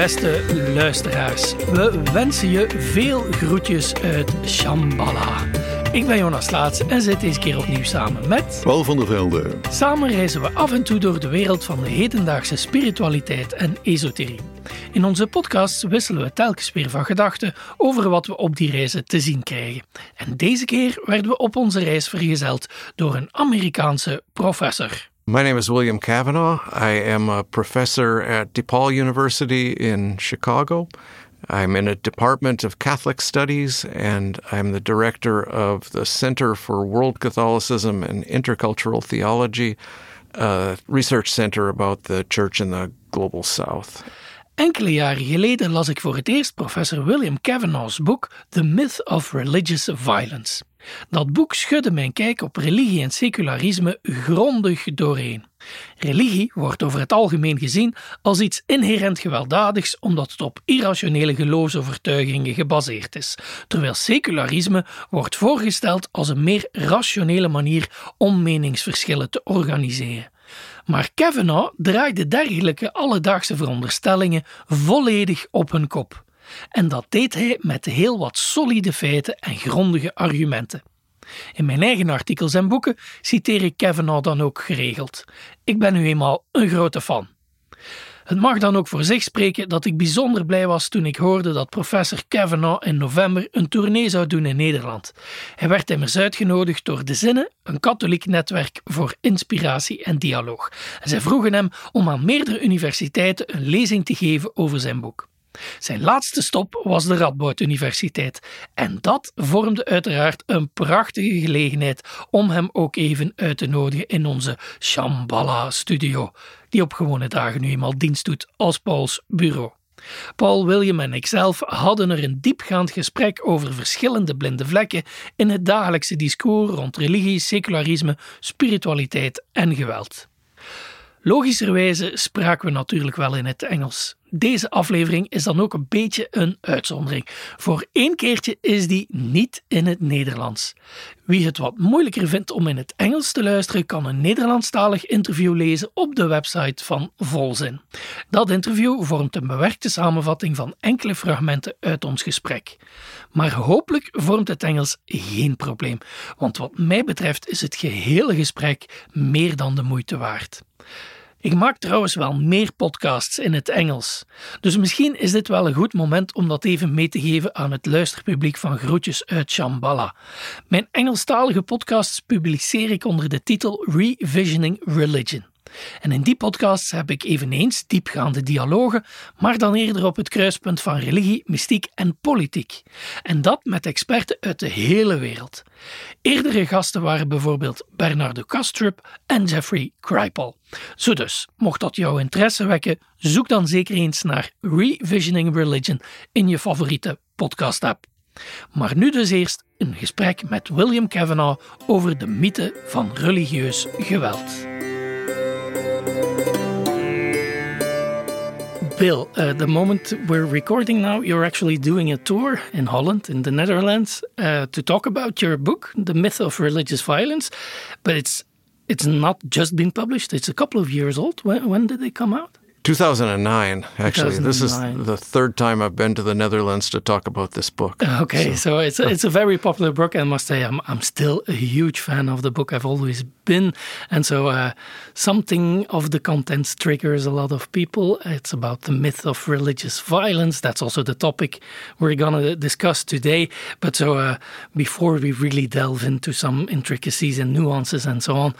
beste luisteraars. We wensen je veel groetjes uit Shambhala. Ik ben Jonas Laats en zit deze keer opnieuw samen met... Paul van der Velde. Samen reizen we af en toe door de wereld van de hedendaagse spiritualiteit en esoterie. In onze podcast wisselen we telkens weer van gedachten over wat we op die reizen te zien krijgen. En deze keer werden we op onze reis vergezeld door een Amerikaanse professor. My name is William Cavanaugh. I am a professor at DePaul University in Chicago. I'm in a Department of Catholic Studies, and I'm the director of the Center for World Catholicism and Intercultural Theology, a research center about the church in the global south. Enkele jaren geleden las ik voor het eerst professor William Kavanaugh's boek The Myth of Religious Violence. Dat boek schudde mijn kijk op religie en secularisme grondig doorheen. Religie wordt over het algemeen gezien als iets inherent gewelddadigs omdat het op irrationele geloofsovertuigingen gebaseerd is, terwijl secularisme wordt voorgesteld als een meer rationele manier om meningsverschillen te organiseren. Maar Kavanaugh draaide dergelijke alledaagse veronderstellingen volledig op hun kop. En dat deed hij met heel wat solide feiten en grondige argumenten. In mijn eigen artikels en boeken citeer ik Kavanaugh dan ook geregeld. Ik ben nu eenmaal een grote fan. Het mag dan ook voor zich spreken dat ik bijzonder blij was toen ik hoorde dat professor Kavanaugh in november een tournee zou doen in Nederland. Hij werd immers uitgenodigd door De Zinnen, een katholiek netwerk voor inspiratie en dialoog. Zij vroegen hem om aan meerdere universiteiten een lezing te geven over zijn boek. Zijn laatste stop was de Radboud Universiteit. En dat vormde uiteraard een prachtige gelegenheid om hem ook even uit te nodigen in onze Shambhala-studio, die op gewone dagen nu eenmaal dienst doet als Pauls bureau. Paul, William en ikzelf hadden er een diepgaand gesprek over verschillende blinde vlekken in het dagelijkse discours rond religie, secularisme, spiritualiteit en geweld. Logischerwijze spraken we natuurlijk wel in het Engels. Deze aflevering is dan ook een beetje een uitzondering. Voor één keertje is die niet in het Nederlands. Wie het wat moeilijker vindt om in het Engels te luisteren, kan een Nederlandstalig interview lezen op de website van Volzin. Dat interview vormt een bewerkte samenvatting van enkele fragmenten uit ons gesprek. Maar hopelijk vormt het Engels geen probleem, want wat mij betreft is het gehele gesprek meer dan de moeite waard. Ik maak trouwens wel meer podcasts in het Engels. Dus misschien is dit wel een goed moment om dat even mee te geven aan het luisterpubliek van Groetjes uit Shambhala. Mijn Engelstalige podcasts publiceer ik onder de titel Revisioning Religion. En in die podcasts heb ik eveneens diepgaande dialogen, maar dan eerder op het kruispunt van religie, mystiek en politiek. En dat met experten uit de hele wereld. Eerdere gasten waren bijvoorbeeld Bernardo Kastrup en Jeffrey Kripal. Zo dus, mocht dat jouw interesse wekken, zoek dan zeker eens naar Revisioning Religion in je favoriete podcast-app. Maar nu dus eerst een gesprek met William Kavanaugh over de mythe van religieus geweld. Bill, uh, the moment we're recording now, you're actually doing a tour in Holland, in the Netherlands, uh, to talk about your book, The Myth of Religious Violence. But it's it's not just been published; it's a couple of years old. When, when did they come out? 2009, actually. 2009. This is the third time I've been to the Netherlands to talk about this book. Okay, so, it's a, it's a very popular book. and I must say, I'm I'm still a huge fan of the book. I've always been, and so uh, something of the contents triggers a lot of people. It's about the myth of religious violence. That's also the topic we're gonna discuss today. But so uh, before we really delve into some intricacies and nuances and so on,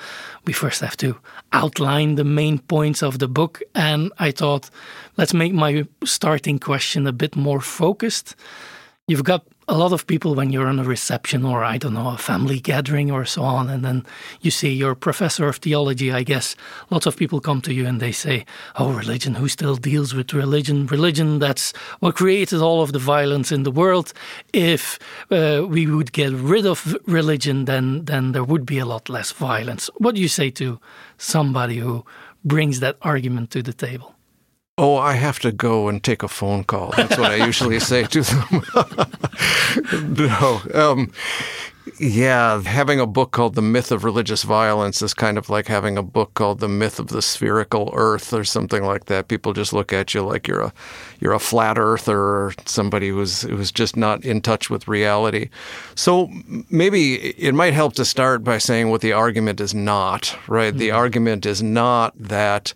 we first have to outline the main points of the book. And I thought, let's make my starting question a bit more focused. You've got a lot of people when you're on a reception or, I don't know, a family gathering or so on, and then you see your professor of theology, I guess. Lots of people come to you and they say, Oh, religion, who still deals with religion? Religion, that's what created all of the violence in the world. If uh, we would get rid of religion, then, then there would be a lot less violence. What do you say to somebody who brings that argument to the table? Oh, I have to go and take a phone call. That's what I usually say to them. no. Um, Yeah, having a book called The Myth of Religious Violence is kind of like having a book called The Myth of the Spherical Earth or something like that. People just look at you like you're a you're a flat earther or somebody who's who's just not in touch with reality. So maybe it might help to start by saying what the argument is not, right? Mm-hmm. The argument is not that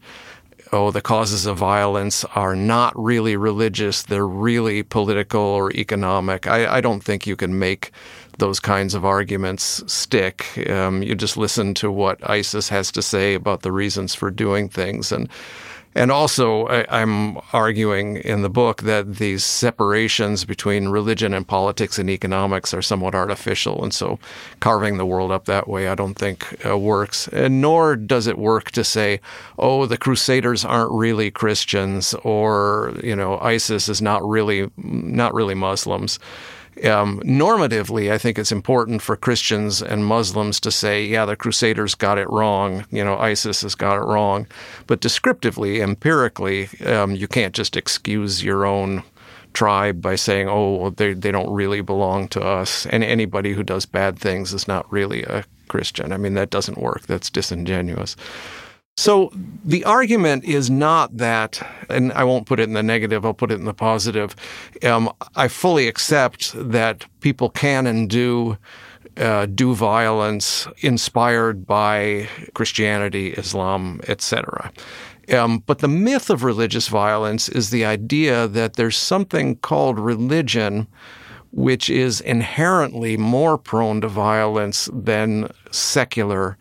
oh, the causes of violence are not really religious, they're really political or economic. I, I don't think you can make those kinds of arguments stick. Um, you just listen to what ISIS has to say about the reasons for doing things, and and also I, am arguing in the book that these separations between religion and politics and economics are somewhat artificial, and so carving the world up that way I don't think uh, works. And nor does it work to say, oh, the Crusaders aren't really Christians, or you know, ISIS is not really not really Muslims. Um, normatively, I think it's important for Christians and Muslims to say, yeah, the Crusaders got it wrong. You know, ISIS has got it wrong. But descriptively, empirically, um, you can't just excuse your own tribe by saying, oh, well, they, they don't really belong to us. And anybody who does bad things is not really a Christian. I mean, that doesn't work. That's disingenuous. So the argument is not that, and I won't put it in the negative, I'll put it in the positive. Um, I fully accept that people can and do uh, do violence inspired by Christianity, Islam, etc. Um, but the myth of religious violence is the idea that there's something called religion which is inherently more prone to violence than secular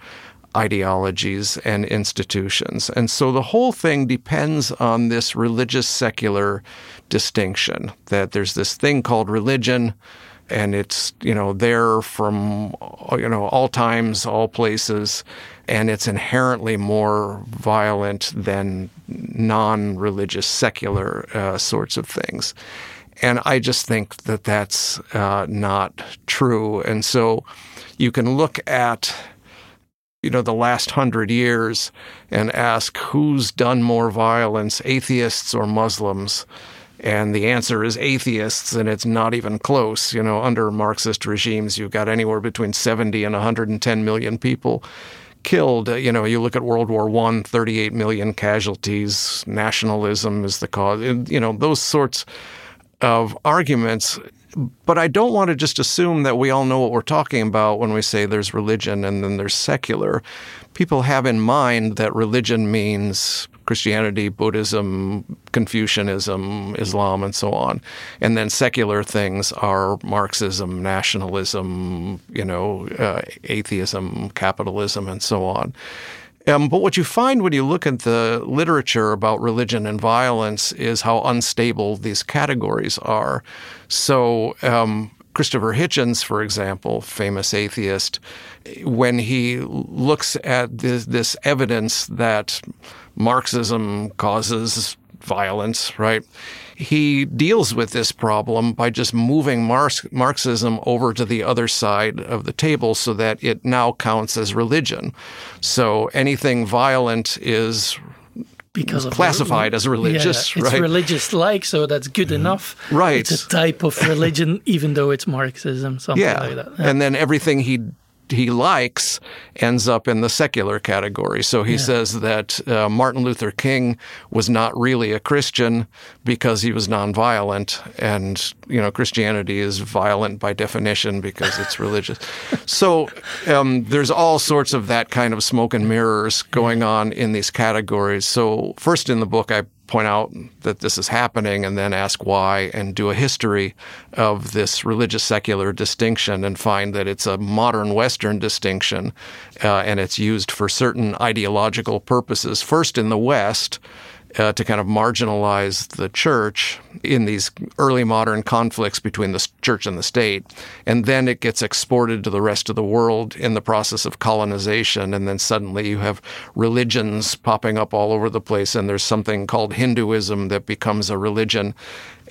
ideologies and institutions. And so the whole thing depends on this religious secular distinction that there's this thing called religion and it's you know there from you know all times all places and it's inherently more violent than non-religious secular uh, sorts of things and i just think that that's uh, not true and so you can look at you know, the last hundred years and ask who's done more violence, atheists or Muslims? And the answer is atheists, and it's not even close. You know, under Marxist regimes, you've got anywhere between 70 and 110 million people killed. You know, you look at World War I, 38 million casualties, nationalism is the cause. You know, those sorts of arguments but I don't want to just assume that we all know what we're talking about when we say there's religion and then there's secular. People have in mind that religion means Christianity, Buddhism, Confucianism, Islam, and so on. And then secular things are Marxism, nationalism, you know, uh, atheism, capitalism, and so on. Um, but what you find when you look at the literature about religion and violence is how unstable these categories are. So, um, Christopher Hitchens, for example, famous atheist, when he looks at this, this evidence that Marxism causes violence, right? He deals with this problem by just moving Marxism over to the other side of the table so that it now counts as religion. So anything violent is because classified as religious, yeah, it's right? religious like, so that's good mm-hmm. enough. Right. It's a type of religion, even though it's Marxism, something yeah. like that. Yeah. And then everything he he likes ends up in the secular category. So he yeah. says that uh, Martin Luther King was not really a Christian because he was nonviolent, and you know Christianity is violent by definition because it's religious. so um, there's all sorts of that kind of smoke and mirrors going on in these categories. So first in the book, I point out that this is happening and then ask why and do a history of this religious secular distinction and find that it's a modern Western distinction uh, and it's used for certain ideological purposes. First in the West, uh, to kind of marginalize the church in these early modern conflicts between the church and the state. And then it gets exported to the rest of the world in the process of colonization. And then suddenly you have religions popping up all over the place. And there's something called Hinduism that becomes a religion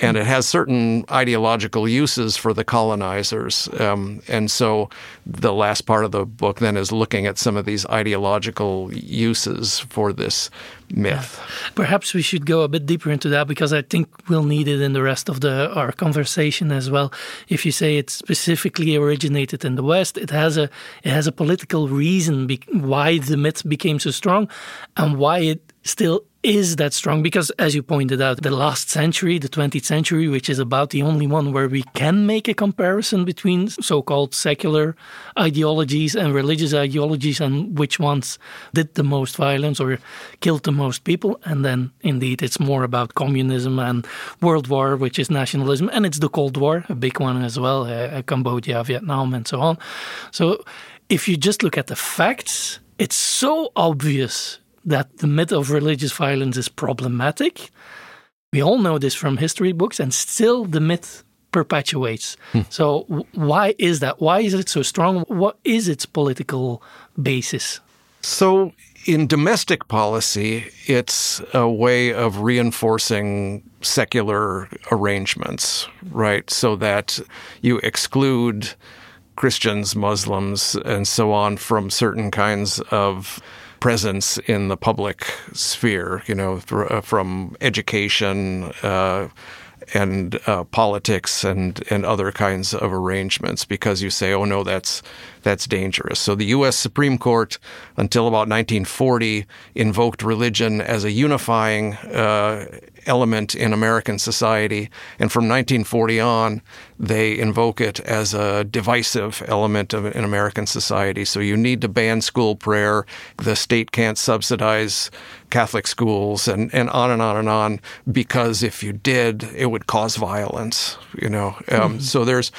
and it has certain ideological uses for the colonizers. Um, and so the last part of the book then is looking at some of these ideological uses for this myth. Perhaps we should go a bit deeper into that because I think we'll need it in the rest of the our conversation as well. If you say it specifically originated in the West, it has a it has a political reason why the myth became so strong, and why it still is that strong because, as you pointed out, the last century, the 20th century, which is about the only one where we can make a comparison between so called secular ideologies and religious ideologies and which ones did the most violence or killed the most people. And then, indeed, it's more about communism and World War, which is nationalism, and it's the Cold War, a big one as well, uh, Cambodia, Vietnam, and so on. So, if you just look at the facts, it's so obvious that the myth of religious violence is problematic. We all know this from history books, and still the myth perpetuates. Hmm. So, why is that? Why is it so strong? What is its political basis? So, in domestic policy, it's a way of reinforcing secular arrangements, right? So that you exclude Christians, Muslims, and so on from certain kinds of presence in the public sphere, you know, uh, from education uh, and uh, politics and, and other kinds of arrangements because you say, oh no, that's that's dangerous. So the U.S. Supreme Court, until about 1940, invoked religion as a unifying uh, element in American society. And from 1940 on, they invoke it as a divisive element of, in American society. So you need to ban school prayer. The state can't subsidize Catholic schools and, and on and on and on because if you did, it would cause violence, you know. Um, mm-hmm. So there's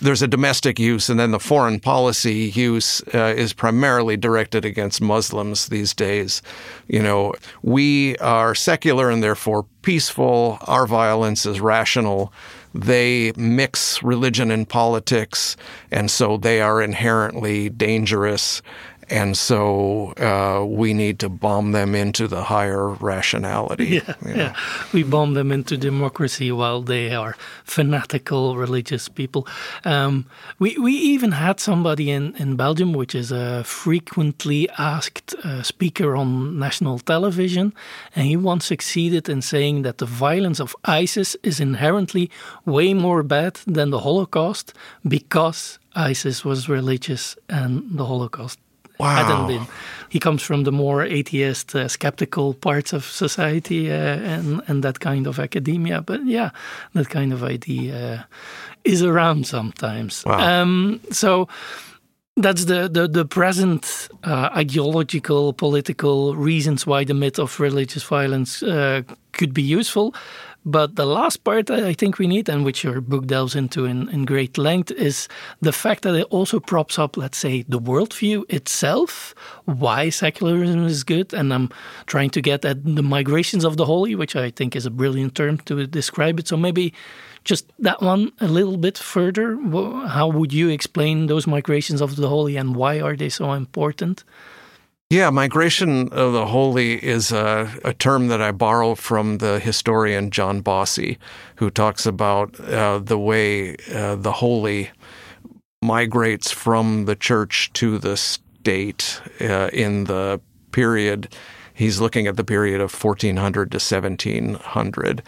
there's a domestic use, and then the foreign policy use uh, is primarily directed against Muslims these days. You know, we are secular and therefore peaceful. Our violence is rational. They mix religion and politics, and so they are inherently dangerous. And so uh, we need to bomb them into the higher rationality. Yeah, you know? yeah. We bomb them into democracy while they are fanatical religious people. Um, we, we even had somebody in, in Belgium, which is a frequently asked uh, speaker on national television, and he once succeeded in saying that the violence of ISIS is inherently way more bad than the Holocaust because ISIS was religious and the Holocaust wow. hadn't been. He comes from the more atheist, uh, skeptical parts of society uh, and and that kind of academia. But yeah, that kind of idea uh, is around sometimes. Wow. Um, so that's the the, the present uh, ideological political reasons why the myth of religious violence uh, could be useful but the last part I think we need, and which your book delves into in, in great length, is the fact that it also props up, let's say, the worldview itself, why secularism is good. And I'm trying to get at the migrations of the holy, which I think is a brilliant term to describe it. So maybe just that one a little bit further. How would you explain those migrations of the holy and why are they so important? Yeah, migration of the holy is a, a, term that I borrow from the historian John Bossy, who talks about uh, the way uh, the holy migrates from the church to the state uh, in the period. He's looking at the period of 1400 to 1700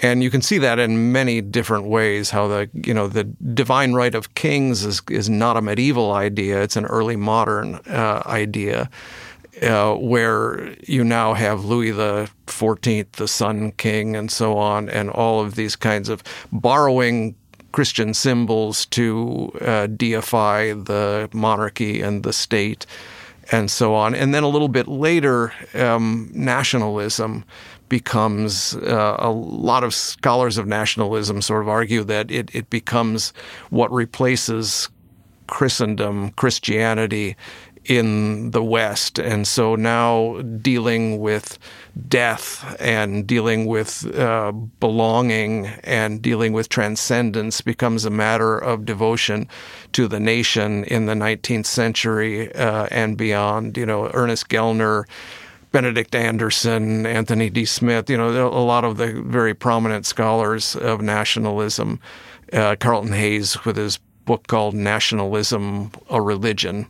and you can see that in many different ways. How the you know the divine right of kings is is not a medieval idea; it's an early modern uh, idea. Uh, where you now have Louis the Fourteenth, the Sun King, and so on, and all of these kinds of borrowing Christian symbols to uh, deify the monarchy and the state, and so on. And then a little bit later, um, nationalism becomes uh, a lot of scholars of nationalism sort of argue that it, it becomes what replaces Christendom, Christianity in the West. And so now dealing with death and dealing with uh, belonging and dealing with transcendence becomes a matter of devotion to the nation in the 19th century uh, and beyond. You know, Ernest Gellner Benedict Anderson, Anthony D. Smith, you know, a lot of the very prominent scholars of nationalism. Uh, Carlton Hayes with his book called Nationalism, a Religion.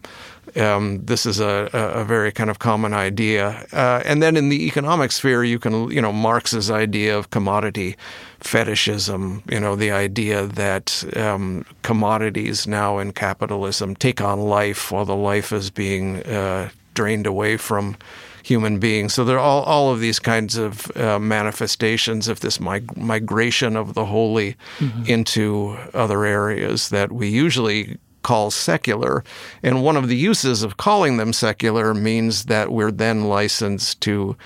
Um, this is a, a, very kind of common idea. Uh, and then in the economic sphere, you can, you know, Marx's idea of commodity fetishism, you know, the idea that um, commodities now in capitalism take on life while the life is being uh, drained away from human beings. So there are all, all of these kinds of uh, manifestations of this mig- migration of the holy mm-hmm. into other areas that we usually call secular. And one of the uses of calling them secular means that we're then licensed to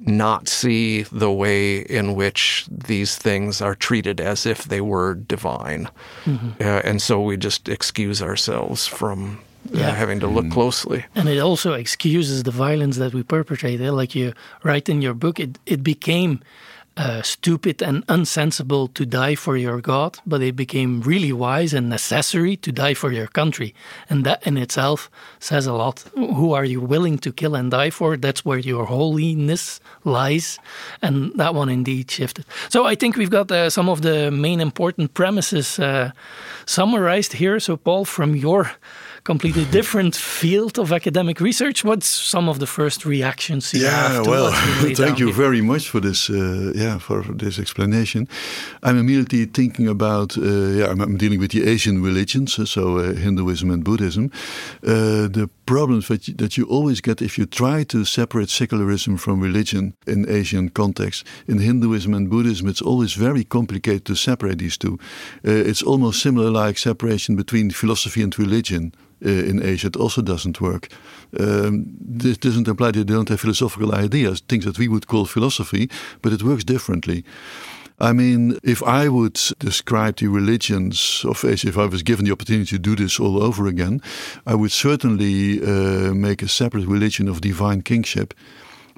not see the way in which these things are treated as if they were divine. Mm-hmm. Uh, and so we just excuse ourselves from yeah. having to look mm. closely. And it also excuses the violence that we perpetrate. Like you write in your book, it, it became uh, stupid and unsensible to die for your God, but it became really wise and necessary to die for your country. And that in itself says a lot. Who are you willing to kill and die for? That's where your holiness lies. And that one indeed shifted. So I think we've got uh, some of the main important premises uh, summarized here. So, Paul, from your completely different field of academic research. What's some of the first reactions you yeah, have? To well, thank you here? very much for this. Uh, yeah, for this explanation. I'm immediately thinking about. Uh, yeah, I'm, I'm, dealing with the Asian religions, uh, so uh, Hinduism and Buddhism. Uh, the problems that you, that you always get if you try to separate secularism from religion in Asian context. In Hinduism and Buddhism, it's always very complicated to separate these two. Uh, it's almost similar like separation between philosophy and religion in Asia, it also doesn't work. Um, this doesn't imply they don't have philosophical ideas, things that we would call philosophy, but it works differently. I mean, if I would describe the religions of Asia, if I was given the opportunity to do this all over again, I would certainly uh, make a separate religion of divine kingship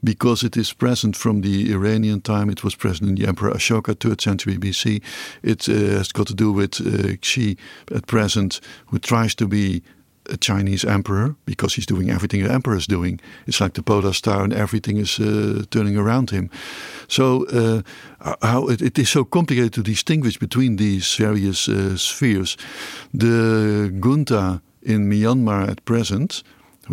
because it is present from the Iranian time. It was present in the Emperor Ashoka, 3rd century BC. It uh, has got to do with uh, Xi at present, who tries to be a Chinese emperor because he's doing everything the emperor is doing. It's like the polar star, and everything is uh, turning around him. So, uh, how it, it is so complicated to distinguish between these various uh, spheres. The junta in Myanmar at present,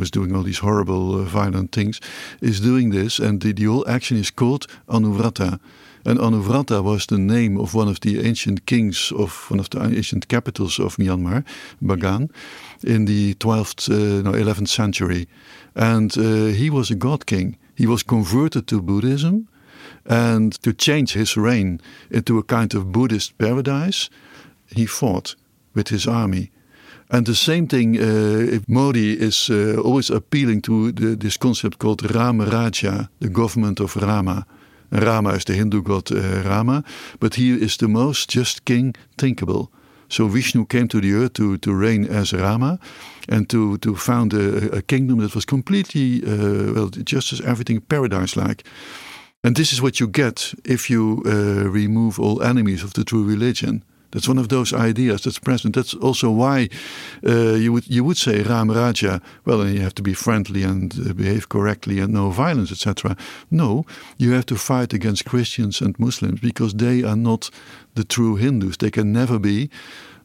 is doing all these horrible, uh, violent things, is doing this, and the, the whole action is called Anawrahta. And Anawrahta was the name of one of the ancient kings of one of the ancient capitals of Myanmar, Bagan, in the 12th, uh, no, 11th century. And uh, he was a god king. He was converted to Buddhism. And to change his reign into a kind of Buddhist paradise, he fought with his army. And the same thing, uh, Modi is uh, always appealing to the, this concept called Rama Raja, the government of Rama. Rama is the Hindu god uh, Rama, but he is the most just king thinkable. So Vishnu came to the earth to, to reign as Rama and to, to found a, a kingdom that was completely, uh, well, just as everything paradise-like. And this is what you get if you uh, remove all enemies of the true religion. That's one of those ideas that's present. That's also why uh, you would you would say Ram Raja. Well, you have to be friendly and uh, behave correctly and no violence, etc. No, you have to fight against Christians and Muslims because they are not the true Hindus. They can never be,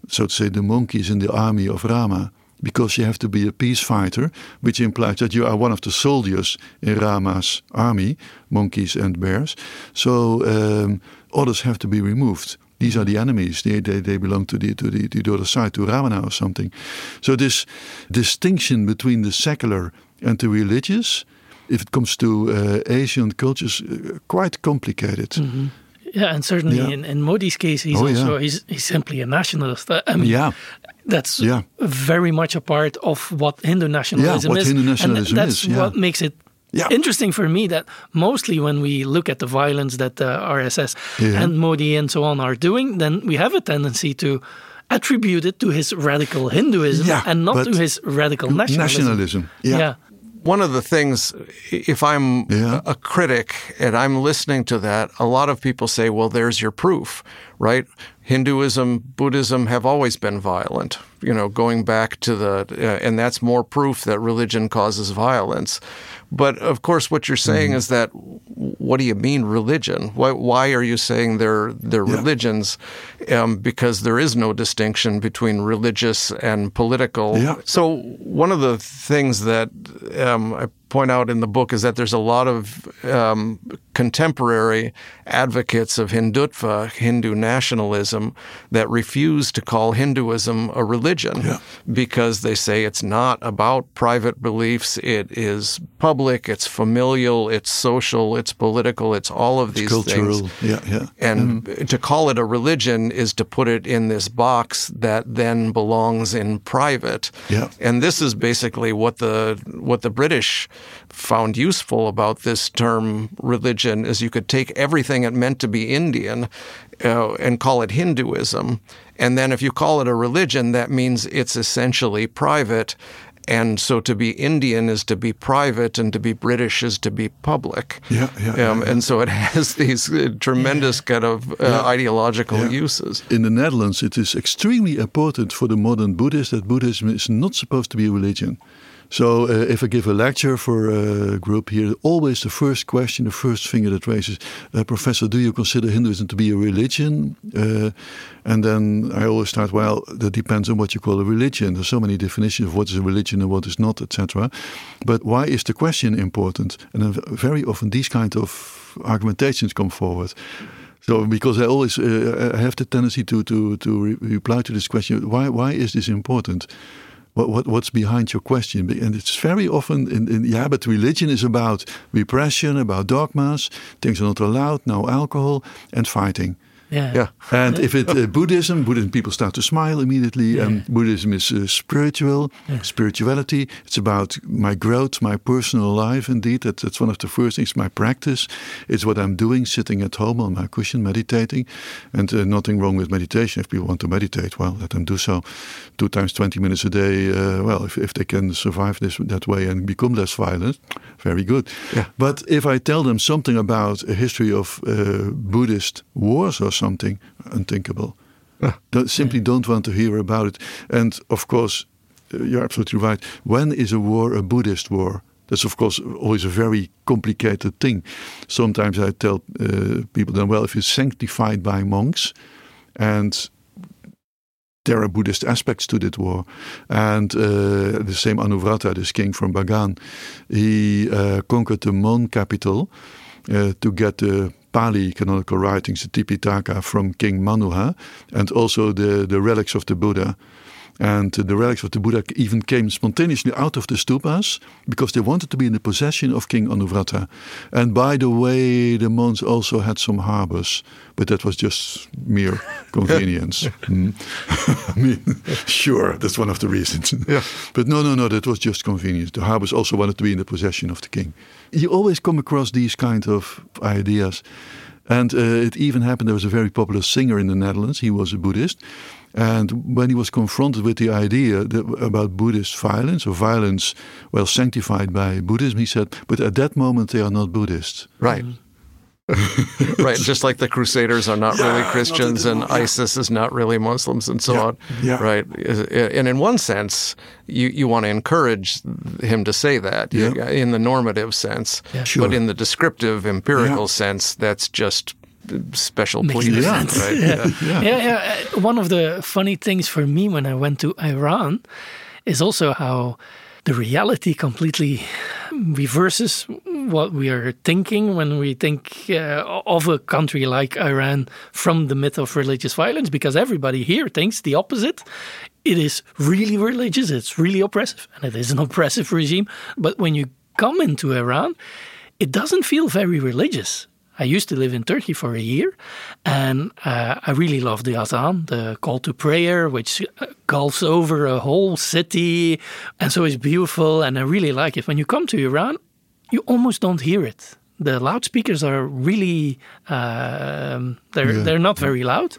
so to say, the monkeys in the army of Rama. Because you have to be a peace fighter, which implies that you are one of the soldiers in Rama's army, monkeys and bears. So um, others have to be removed these are the enemies. They, they, they belong to the, to, the, to the other side, to Ravana or something. So this distinction between the secular and the religious, if it comes to uh, Asian cultures, uh, quite complicated. Mm-hmm. Yeah, and certainly yeah. In, in Modi's case, he's oh, also yeah. he's, he's simply a nationalist. I mean, yeah. that's yeah. very much a part of what Hindu nationalism yeah, what is. Hindu nationalism and that's is, what makes it yeah. interesting for me that mostly when we look at the violence that uh, the RSS yeah. and Modi and so on are doing, then we have a tendency to attribute it to his radical Hinduism yeah, and not to his radical nationalism. Nationalism, yeah. yeah. One of the things, if I'm yeah. a critic and I'm listening to that, a lot of people say, well, there's your proof, right? Hinduism, Buddhism have always been violent, you know, going back to the, uh, and that's more proof that religion causes violence. But of course, what you're saying mm-hmm. is that what do you mean religion? Why, why are you saying they're, they're yeah. religions? Um, because there is no distinction between religious and political. Yeah. So, one of the things that um, I point out in the book is that there's a lot of um, contemporary advocates of Hindutva, Hindu nationalism, that refuse to call Hinduism a religion yeah. because they say it's not about private beliefs. It is public, it's familial, it's social, it's political, it's all of these it's cultural. things. Yeah, yeah. And mm. to call it a religion is to put it in this box that then belongs in private. Yeah. And this is basically what the what the British found useful about this term religion is you could take everything it meant to be Indian uh, and call it Hinduism. And then if you call it a religion, that means it's essentially private. And so to be Indian is to be private, and to be British is to be public. Yeah, yeah. Um, yeah, And so it has these uh, tremendous yeah. kind of uh, ideological uses. In the Netherlands, it is extremely important for the modern Buddhist that Buddhism is not supposed to be a religion. So uh, if I give a lecture for a group here, always the first question, the first finger that raises, uh, Professor, do you consider Hinduism to be a religion? Uh, and then I always start, well, that depends on what you call a religion. There's so many definitions of what is a religion and what is not, etc. But why is the question important? And very often these kind of argumentations come forward. So because I always uh, I have the tendency to to to re reply to this question, why why is this important? What, what, what's behind your question? And it's very often, in, in, yeah, but religion is about repression, about dogmas, things are not allowed, no alcohol, and fighting. Yeah. yeah. And if it uh, Buddhism, Buddhism people start to smile immediately. Yeah. And Buddhism is uh, spiritual, yeah. spirituality. It's about my growth, my personal life. Indeed, that, that's one of the first things. My practice. It's what I'm doing, sitting at home on my cushion, meditating, and uh, nothing wrong with meditation. If people want to meditate, well, let them do so. Two times twenty minutes a day. Uh, well, if if they can survive this that way and become less violent, very good. Yeah. But if I tell them something about a history of uh, Buddhist wars or something unthinkable. Ah. Don't, simply don't want to hear about it. And of course, uh, you're absolutely right. When is a war a Buddhist war? That's of course always a very complicated thing. Sometimes I tell uh, people then, well, if you're sanctified by monks, and there are Buddhist aspects to that war. And uh, the same Anawrahta, this king from Bagan, he uh, conquered the Mon capital uh, to get the Pali canonical writings, the Tipitaka from King Manuha, and also the, the relics of the Buddha. And the relics of the Buddha even came spontaneously out of the stupas because they wanted to be in the possession of King Anawrahta. And by the way, the monks also had some harbors, but that was just mere convenience. mm. I mean, sure, that's one of the reasons. Yeah. But no, no, no, that was just convenience. The harbors also wanted to be in the possession of the king. You always come across these kind of ideas. And uh, it even happened, there was a very popular singer in the Netherlands, he was a Buddhist. And when he was confronted with the idea that, about Buddhist violence or violence, well, sanctified by Buddhism, he said, but at that moment they are not Buddhists. Right. right, just like the Crusaders are not yeah, really Christians and yeah. ISIS is not really Muslims and so yeah. on. Right, and in one sense, you, you want to encourage him to say that in the normative sense, sure. but in the descriptive, empirical sense, that's just special Makes pleading. Yeah. Right? yeah. Yeah. yeah, yeah. Uh, one of the funny things for me when I went to Iran is also how the reality completely reverses what we are thinking when we think uh, of a country like Iran from the myth of religious violence, because everybody here thinks the opposite. It is really religious, it's really oppressive, and it is an oppressive regime. But when you come into Iran, it doesn't feel very religious. I used to live in Turkey for a year, and uh, I really love the Azan, the call to prayer, which uh, gulfs over a whole city, and so it's beautiful, and I really like it. When you come to Iran, you almost don't hear it. The loudspeakers are really uh, they're yeah. they're not very loud,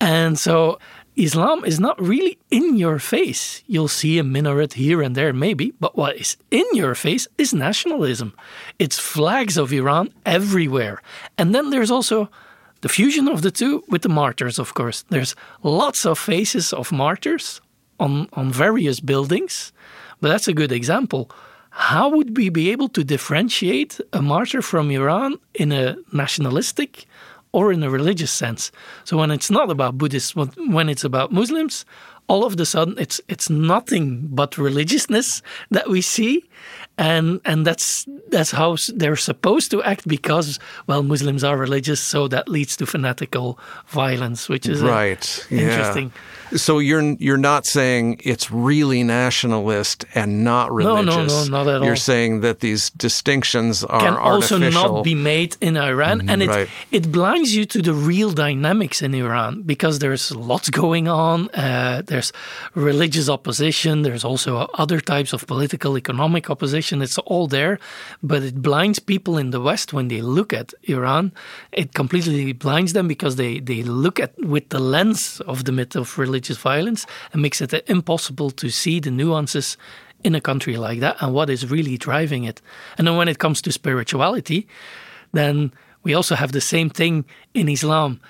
and so Islam is not really in your face. You'll see a minaret here and there, maybe, but what is in your face is nationalism. It's flags of Iran everywhere. And then there's also the fusion of the two with the martyrs, of course. There's lots of faces of martyrs on, on various buildings, but that's a good example how would we be able to differentiate a martyr from Iran in a nationalistic or in a religious sense? So when it's not about Buddhists, when it's about Muslims, all of a sudden it's it's nothing but religiousness that we see and and that's that's how they're supposed to act because well Muslims are religious so that leads to fanatical violence which is right interesting yeah. So you're you're not saying it's really nationalist and not religious. No, no, no, not at all. You're saying that these distinctions are can also not be made in Iran, and it right. it blinds you to the real dynamics in Iran because there's lots going on. Uh, there's religious opposition. There's also other types of political, economic opposition. It's all there, but it blinds people in the West when they look at Iran. It completely blinds them because they they look at with the lens of the myth of religious violence and makes it impossible to see the nuances in a country like that and what is really driving it. And then when it comes to spirituality, then we also have the same thing in Islam.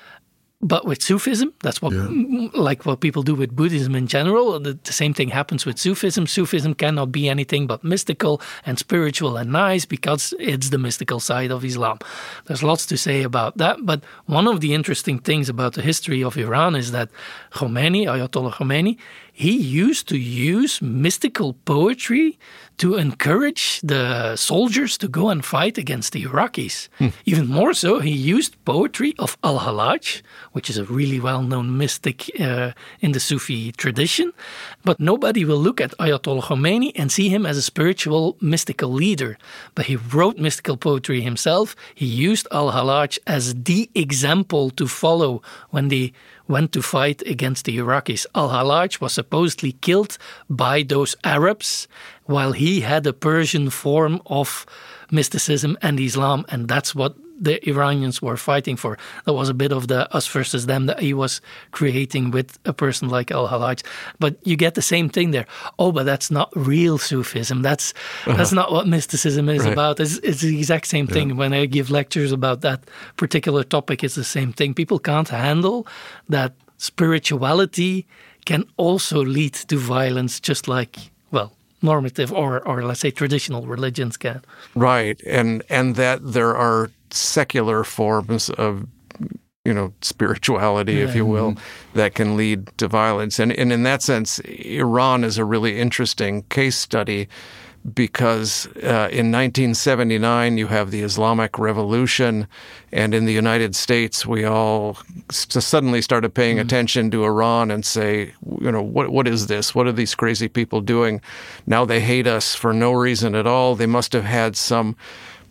But with Sufism, that's what yeah. like what people do with Buddhism in general. Uh, the, the, same thing happens with Sufism. Sufism cannot be anything but mystical and spiritual and nice because it's the mystical side of Islam. There's lots to say about that. But one of the interesting things about the history of Iran is that Khomeini, Ayatollah Khomeini, he used to use mystical poetry to encourage the soldiers to go and fight against the Iraqis. Hmm. Even more so, he used poetry of Al Hallaj, which is a really well known mystic uh, in the Sufi tradition. But nobody will look at Ayatollah Khomeini and see him as a spiritual, mystical leader. But he wrote mystical poetry himself. He used Al Hallaj as the example to follow when they went to fight against the Iraqis. Al Hallaj was supposedly killed by those Arabs while he had a Persian form of mysticism and Islam, and that's what the Iranians were fighting for. That was a bit of the us versus them that he was creating with a person like Al Hallaj. But you get the same thing there. Oh, but that's not real Sufism. That's uh-huh. that's not what mysticism is right. about. It's, it's, the exact same thing. Yeah. When I give lectures about that particular topic, it's the same thing. People can't handle that spirituality can also lead to violence, just like well normative or or let's say traditional religions can. Right, and and that there are secular forms of you know spirituality yeah. if you will that can lead to violence and and in that sense Iran is a really interesting case study because uh, in 1979 you have the Islamic Revolution, and in the United States we all suddenly started paying mm-hmm. attention to Iran and say, you know, what what is this? What are these crazy people doing? Now they hate us for no reason at all. They must have had some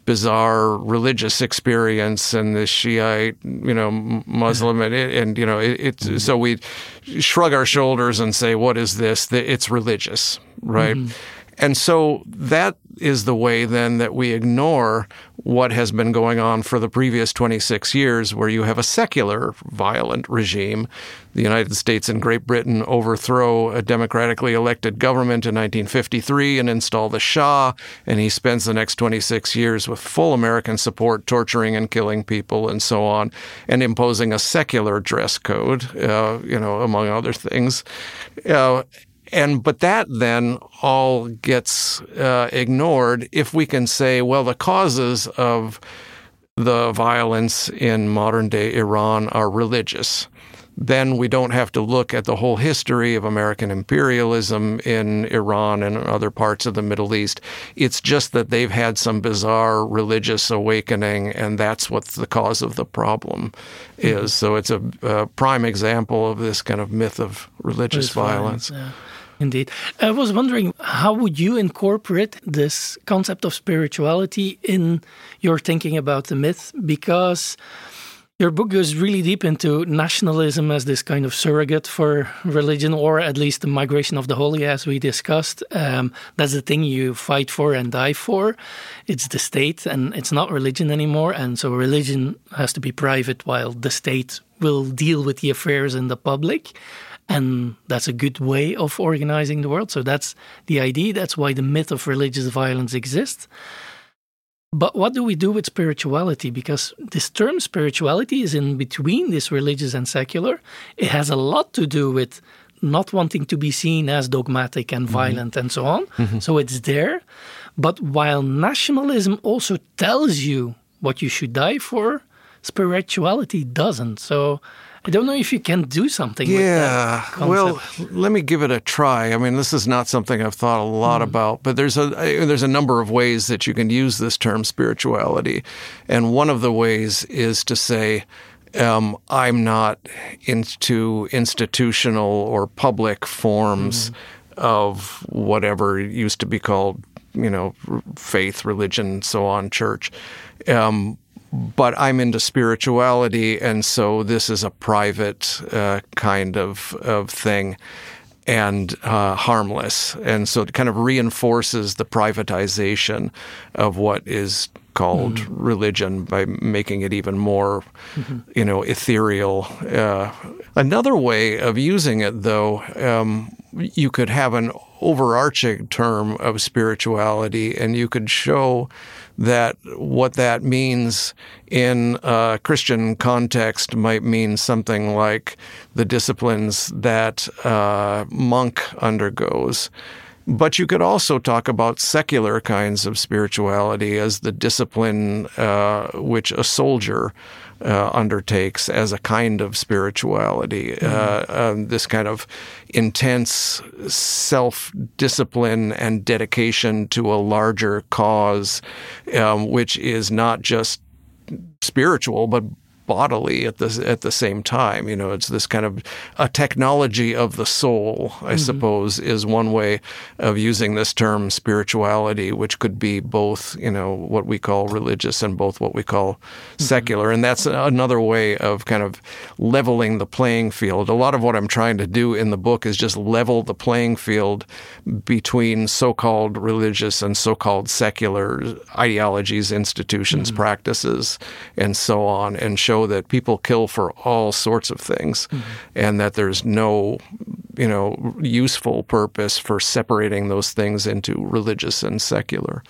bizarre religious experience and the Shiite, you know, Muslim, and, and you know, it, it's mm-hmm. so we shrug our shoulders and say, "What is this? It's religious, right?" Mm-hmm. And so that is the way then that we ignore what has been going on for the previous 26 years, where you have a secular violent regime. The United States and Great Britain overthrow a democratically elected government in 1953 and install the Shah, and he spends the next 26 years with full American support, torturing and killing people and so on, and imposing a secular dress code, uh, you know, among other things. Uh, and but that then all gets uh, ignored if we can say, well, the causes of the violence in modern day Iran are religious. Then we don't have to look at the whole history of American imperialism in Iran and other parts of the Middle East. It's just that they've had some bizarre religious awakening, and that's what the cause of the problem is. Mm-hmm. So it's a, a, prime example of this kind of myth of religious violence. violence yeah. Indeed. I was wondering how would you incorporate this concept of spirituality in your thinking about the myth because your book goes really deep into nationalism as this kind of surrogate for religion, or at least the migration of the holy, as we discussed. Um, that's the thing you fight for and die for. It's the state, and it's not religion anymore. And so religion has to be private, while the state will deal with the affairs in the public and that's a good way of organizing the world. So that's the idea. That's why the myth of religious violence exists. But what do we do with spirituality? Because this term spirituality is in between this religious and secular. It has a lot to do with not wanting to be seen as dogmatic and mm-hmm. violent mm-hmm. and so on. Mm-hmm. So it's there. But while nationalism also tells you what you should die for, spirituality doesn't. So I don't know if you can do something. Yeah. Well, let me give it a try. I mean, this is not something I've thought a lot mm. about, but there's a there's a number of ways that you can use this term spirituality, and one of the ways is to say. Um, I'm not into institutional or public forms mm. of whatever used to be called, you know, faith, religion, so on, church. Um, but I'm into spirituality, and so this is a private uh, kind of of thing and uh, harmless, and so it kind of reinforces the privatization of what is called mm-hmm. religion by making it even more, mm-hmm. you know, ethereal. Uh, another way of using it, though, um, you could have an overarching term of spirituality, and you could show that what that means in a Christian context might mean something like the disciplines that a monk undergoes. But you could also talk about secular kinds of spirituality as the discipline uh, which a soldier uh, undertakes as a kind of spirituality. Mm-hmm. Uh, um, this kind of intense self discipline and dedication to a larger cause, um, which is not just spiritual, but bodily at the at the same time. You know, it's this kind of a technology of the soul, I mm-hmm. suppose, is one way of using this term spirituality, which could be both, you know, what we call religious and both what we call mm-hmm. secular. And that's another way of kind of leveling the playing field. A lot of what I'm trying to do in the book is just level the playing field between so-called religious and so-called secular ideologies, institutions, mm-hmm. practices, and so on, and show show that people kill for all sorts of things mm-hmm. and that there's no you know useful purpose for separating those things into religious and secular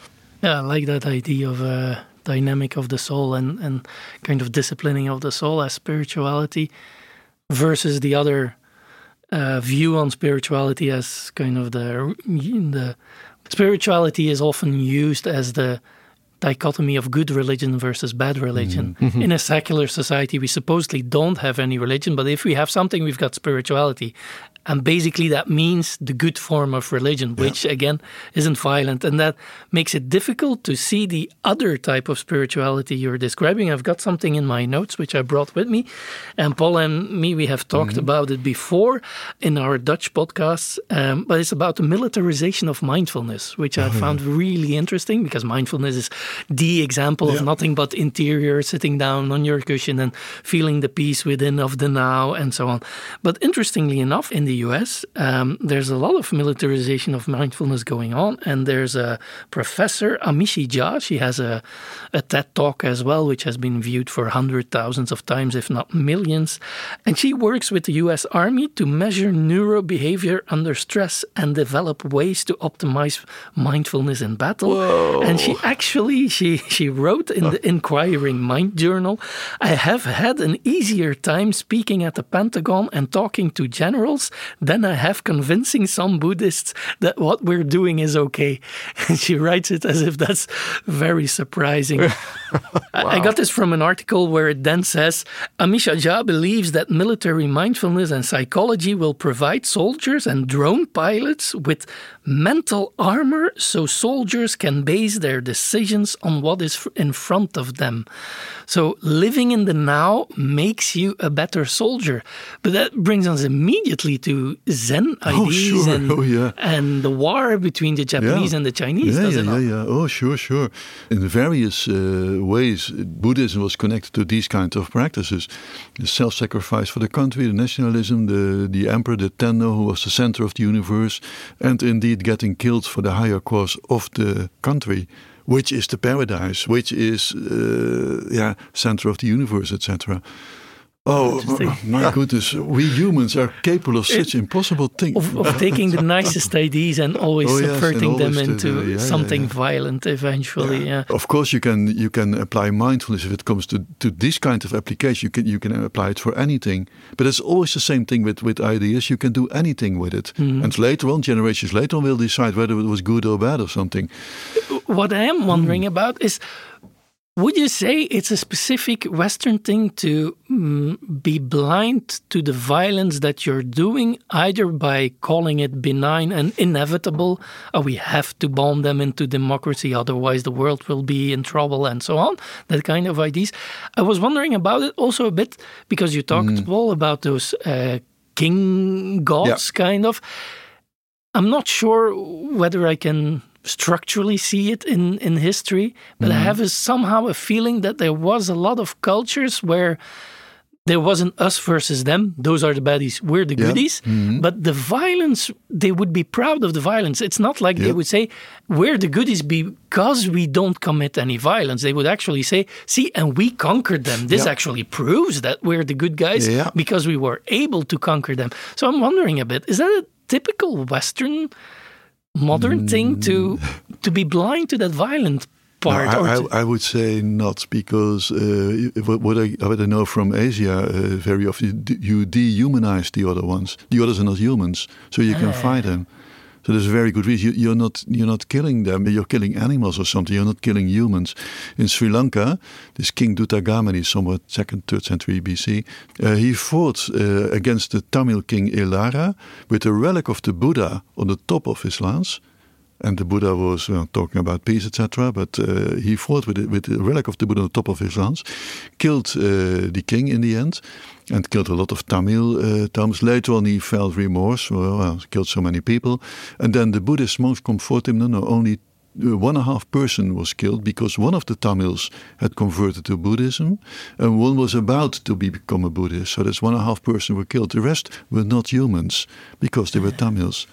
yeah i like that idea of a uh, dynamic of the soul and and kind of disciplining of the soul as spirituality versus the other uh, view on spirituality as kind of the the spirituality is often used as the dichotomy of good religion versus bad religion. Mm-hmm. mm-hmm. In a secular society, we supposedly don't have any religion, but if we have something, we've got spirituality. And basically, that means the good form of religion, which yeah. again isn't violent. And that makes it difficult to see the other type of spirituality you're describing. I've got something in my notes which I brought with me. And Paul and me, we have talked mm-hmm. about it before in our Dutch podcasts. Um, but it's about the militarization of mindfulness, which I mm-hmm. found really interesting because mindfulness is the example yeah. of nothing but interior, sitting down on your cushion and feeling the peace within of the now and so on. But interestingly enough, in the US, um, there's a lot of militarization of mindfulness going on. And there's a professor, Amishi Jha, she has a, a TED talk as well, which has been viewed for hundred thousands of times, if not millions. And she works with the US Army to measure neurobehavior under stress and develop ways to optimize mindfulness in battle. Whoa. And she actually she she wrote in the Inquiring Mind journal, I have had an easier time speaking at the Pentagon and talking to generals then I have convincing some Buddhists that what we're doing is okay. And she writes it as if that's very surprising. wow. I got this from an article where it then says Amishi Jha believes that military mindfulness and psychology will provide soldiers and drone pilots with mental armor so soldiers can base their decisions on what is in front of them. So living in the now makes you a better soldier. But that brings us immediately to Zen ideas oh, sure. and, oh, yeah. and the war between the Japanese yeah. and the Chinese. Yeah, yeah, yeah, yeah. Oh, sure, sure. In various uh, ways, Buddhism was connected to these kinds of practices: the self-sacrifice for the country, the nationalism, the the emperor, the Tenno, who was the center of the universe, and indeed getting killed for the higher cause of the country which is the paradise, which is uh, yeah center of the universe, etc. Oh my goodness! We humans are capable of such impossible things. Of, of taking the nicest ideas and always oh, yes, subverting and them into yeah, something yeah, yeah. violent eventually. Yeah. Of course, you can you can apply mindfulness if it comes to, to this kind of application. You can you can apply it for anything. But it's always the same thing with with ideas. You can do anything with it, mm -hmm. and later on, generations later on, will decide whether it was good or bad or something. What I am wondering mm. about is would you say it's a specific Western thing to mm, be blind to the violence that you're doing, either by calling it benign and inevitable, or we have to bomb them into democracy, otherwise the world will be in trouble, and so on? That kind of ideas. I was wondering about it also a bit because you talked, mm. Paul, about those uh, king gods, yeah. kind of. I'm not sure whether I can structurally see it in, in history, but mm-hmm. I have a, somehow a feeling that there was a lot of cultures where there wasn't us versus them. Those are the baddies. We're the goodies. Mm-hmm. But the violence, they would be proud of the violence. It's not like they would say, we're the goodies because we don't commit any violence. They would actually say, see, and we conquered them. This actually proves that we're the good guys because we were able to conquer them. So I'm wondering a bit, is that a typical Western modern thing to mm. to be blind to that violent part? No, I, I, I, would say not, because uh, what, I, what I know from Asia, uh, very often you dehumanize the other ones. The others are not humans, so you can ah. fight them. So there's a very good reason. You, are not you're not killing them. You're killing animals or something. You're not killing humans. In Sri Lanka, this King Dutthagamani, somewhat second, third century BC, uh, he fought uh, against the Tamil king Elara with a relic of the Buddha on the top of his lance. And the Buddha was talking about peace, etc. But uh, he fought with it, with the relic of the Buddha on the top of his lance, killed uh, the king in the end, and killed a lot of Tamil uh, Tamils. Later on, he felt remorse. Well, well, killed so many people. And then the Buddhist monks comfort him. No, no, only uh, one and a half person was killed because one of the Tamils had converted to Buddhism and one was about to become a Buddhist. So that's one and a half person were killed. The rest were not humans because they were Tamils.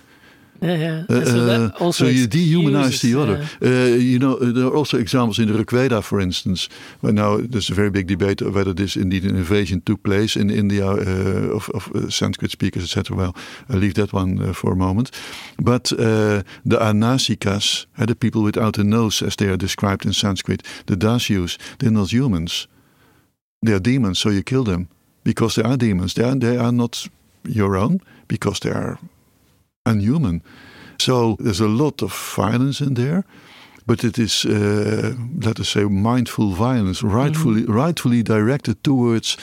Yeah, yeah. Uh, so, uh, so, you dehumanize the other. Uh, you know, there are also examples in the Rigveda, for instance, where now there's a very big debate whether this indeed an invasion took place in India uh, of, of uh, Sanskrit speakers, etc. Well, I'll leave that one uh, for a moment. But the Anasikas, the people without a nose, as they are described in Sanskrit, the Dasyus, they're not humans. They are demons, so you kill them because they are demons. They are, they are not your own because they are unhuman. So there's a lot of violence in there, but it is, uh, let us say, mindful violence, rightfully, mm -hmm. rightfully directed towards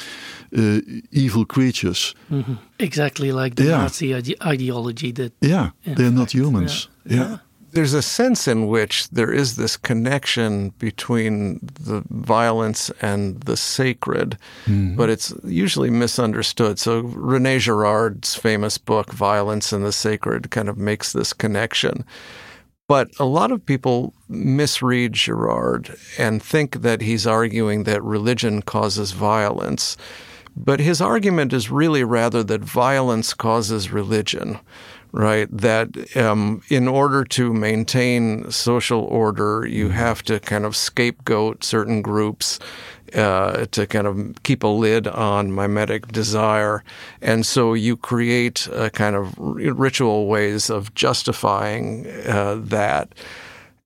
uh, evil creatures. Mm -hmm. Exactly like the yeah. Nazi ide ideology. That yeah, they're not humans. yeah. yeah. yeah there's a sense in which there is this connection between the violence and the sacred, mm-hmm. but it's usually misunderstood. So Rene Girard's famous book, Violence and the Sacred, kind of makes this connection. But a lot of people misread Girard and think that he's arguing that religion causes violence. But his argument is really rather that violence causes religion right? That um, in order to maintain social order, you mm-hmm. have to kind of scapegoat certain groups uh, to kind of keep a lid on mimetic desire. And so you create a kind of ritual ways of justifying uh, that.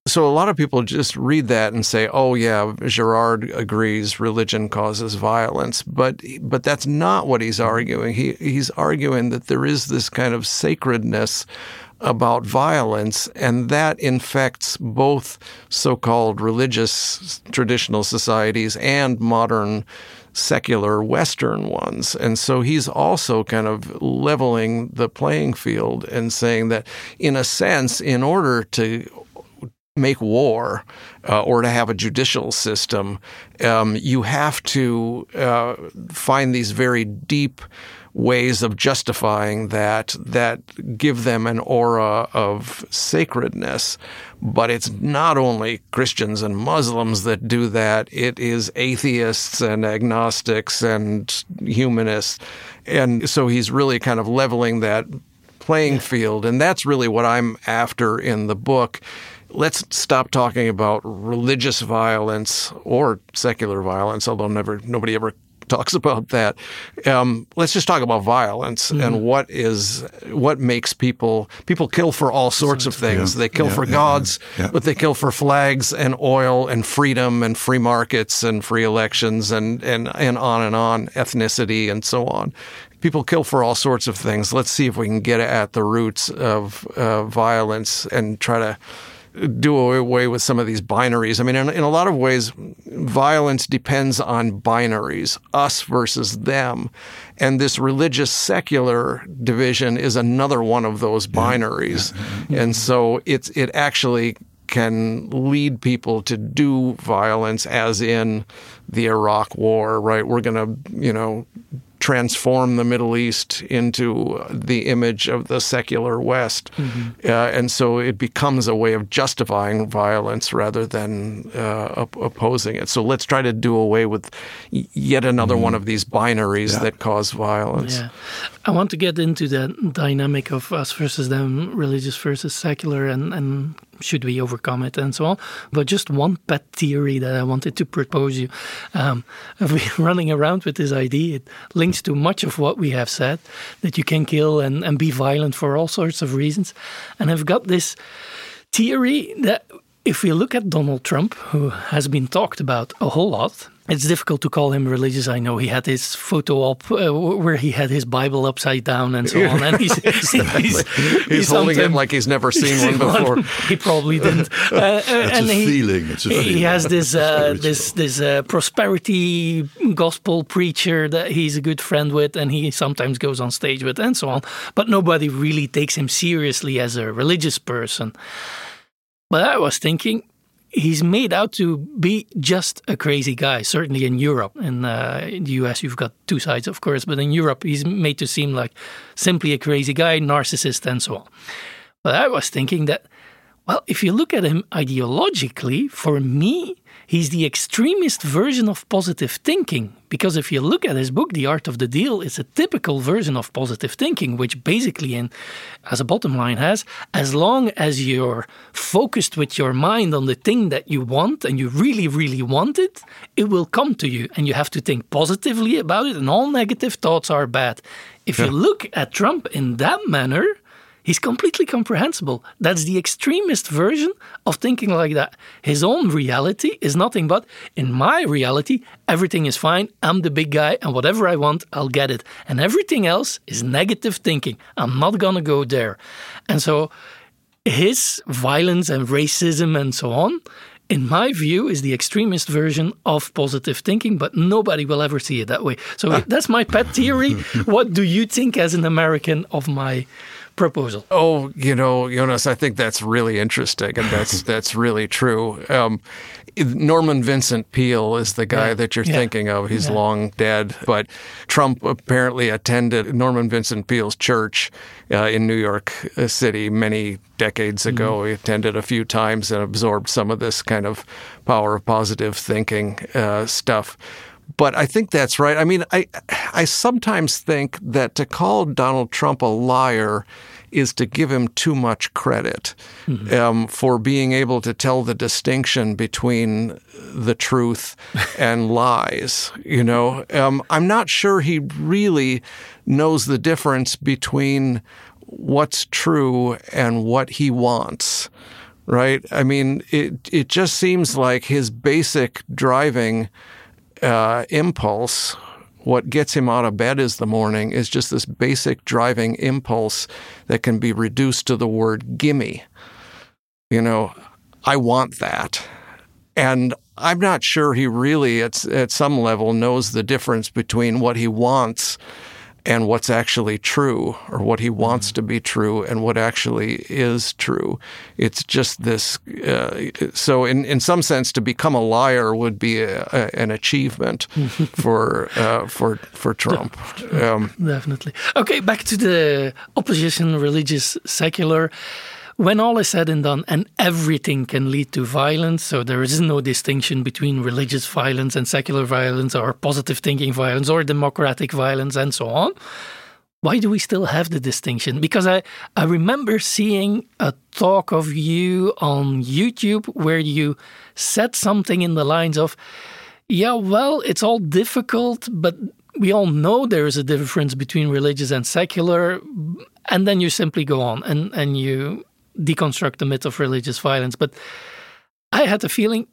So a lot of people just read that and say, "Oh yeah, Girard agrees religion causes violence," but but that's not what he's arguing. He he's arguing that there is this kind of sacredness about violence, and that infects both so-called religious traditional societies and modern secular Western ones. And so he's also kind of leveling the playing field and saying that, in a sense, in order to make war uh, or to have a judicial system, um, you have to uh, find these very deep ways of justifying that that give them an aura of sacredness. But it's not only Christians and Muslims that do that, it is atheists and agnostics and humanists. And so he's really kind of leveling that playing field. And that's really what I'm after in the book let's stop talking about religious violence or secular violence, although never nobody ever talks about that. Um, let's just talk about violence mm-hmm. and what is what makes people people kill for all sorts of things. Yeah. They kill yeah, for yeah, gods, but they kill for flags and oil and freedom and free markets and free elections and and and on and on, ethnicity and so on people kill for all sorts of things. Let's see if we can get at the roots of uh, violence and try to do away with some of these binaries. I mean, in, in, a lot of ways, violence depends on binaries, us versus them. And this religious secular division is another one of those binaries. Yeah. And so it's, it actually can lead people to do violence, as in the Iraq War, right? We're going to, you know, transform the Middle East into the image of the secular West. Mm-hmm. Uh, and so it becomes a way of justifying violence rather than uh, op- opposing it. So let's try to do away with yet another mm-hmm. one of these binaries yeah. that cause violence. Yeah. I want to get into the dynamic of us versus them, religious versus secular, and, and should we overcome it and so on. But just one pet theory that I wanted to propose you. Um, running around with this idea. It links to much of what we have said that you can kill and, and be violent for all sorts of reasons. And I've got this theory that if we look at Donald Trump, who has been talked about a whole lot, it's difficult to call him religious. I know he had his photo up uh, where he had his Bible upside down and so on, and he's he's, he's, he's holding it like he's never seen one before. he probably didn't. Uh, uh and a he, feeling. It's a feeling. He has this uh, this this uh, prosperity gospel preacher that he's a good friend with, and he sometimes goes on stage with, and so on. But nobody really takes him seriously as a religious person. But I was thinking he's made out to be just a crazy guy. Certainly in Europe, in, uh, in, the US, you've got two sides, of course, but in Europe, he's made to seem like simply a crazy guy, narcissist, and so on. But I was thinking that, well, if you look at him ideologically, for me, he's the extremist version of positive thinking. Because if you look at his book, The Art of the Deal, it's a typical version of positive thinking, which basically, in, as a bottom line, has as long as you're focused with your mind on the thing that you want and you really, really want it, it will come to you. And you have to think positively about it, and all negative thoughts are bad. If yeah. you look at Trump in that manner, He's completely comprehensible. That's the extremist version of thinking like that. His own reality is nothing but, in my reality, everything is fine. I'm the big guy, and whatever I want, I'll get it. And everything else is negative thinking. I'm not gonna go there. And so, his violence and racism and so on in my view, is the extremist version of positive thinking, but nobody will ever see it that way. So that's my pet theory. what do you think, as an American, of my proposal. Oh, you know, Jonas, I think that's really interesting, and that's that's really true. Um, Norman Vincent Peale is the guy yeah. that you're yeah. thinking of. He's yeah. long dead, but Trump apparently attended Norman Vincent Peale's church uh, in New York City many decades mm-hmm. ago. Mm-hmm. He attended a few times and absorbed some of this kind of power of positive thinking uh, stuff but I think that's right. I mean, I I sometimes think that to call Donald Trump a liar is to give him too much credit mm-hmm. um, for being able to tell the distinction between the truth and lies. You know, um, I'm not sure he really knows the difference between what's true and what he wants. Right? I mean, it it just seems like his basic driving uh, impulse, what gets him out of bed is the morning, is just this basic driving impulse that can be reduced to the word gimme. You know, I want that. And I'm not sure he really, at, at some level, knows the difference between what he wants and what's actually true or what he wants to be true and what actually is true. It's just this. Uh, so, in, in some sense, to become a liar would be a, a, an achievement for uh, for for Trump. Um, Definitely. Okay, back to the opposition, religious, secular when all is said and done, and everything can lead to violence, so there is no distinction between religious violence and secular violence, or positive thinking violence, or democratic violence, and so on. Why do we still have the distinction? Because I, I remember seeing a talk of you on YouTube where you said something in the lines of, Yeah, well, it's all difficult, but we all know there is a difference between religious and secular, and then you simply go on and, and you deconstruct the myth of religious violence. But I had the feeling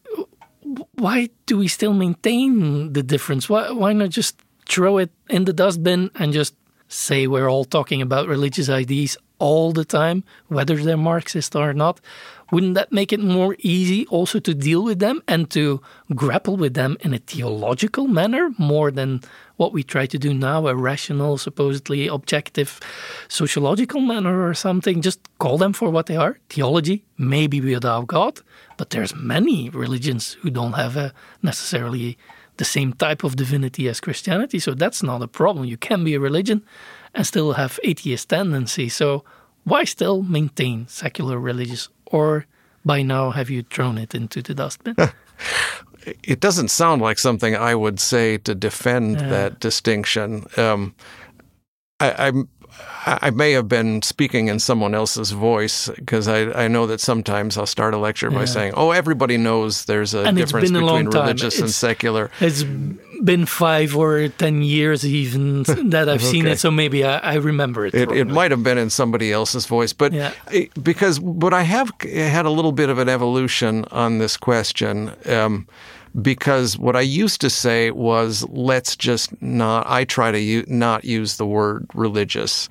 why do we still maintain the difference? Why, why not just throw it in the dustbin and just say we're all talking about religious ideas all the time, whether they're Marxist or not? Wouldn't that make it more easy also to deal with them and to grapple with them in a theological manner more than what we try to do now, a rational, supposedly objective, sociological manner or something? Just call them for what they are theology, maybe without God, but there's many religions who don't have a necessarily the same type of divinity as Christianity, so that's not a problem. You can be a religion and still have atheist tendency. So why still maintain secular religious or by now have you thrown it into the dustbin? it doesn't sound like something I would say to defend yeah. that distinction. Um, I, I'm I may have been speaking in someone else's voice because I, I know that sometimes I'll start a lecture yeah. by saying, "Oh, everybody knows there's a and difference a between religious and secular." It's been five or ten years even that I've okay. seen it, so maybe I, I remember it. It, it, might have been in somebody else's voice, but yeah. because but I have had a little bit of an evolution on this question. Um, because what I used to say was, let's just not, I try to u- not use the word religious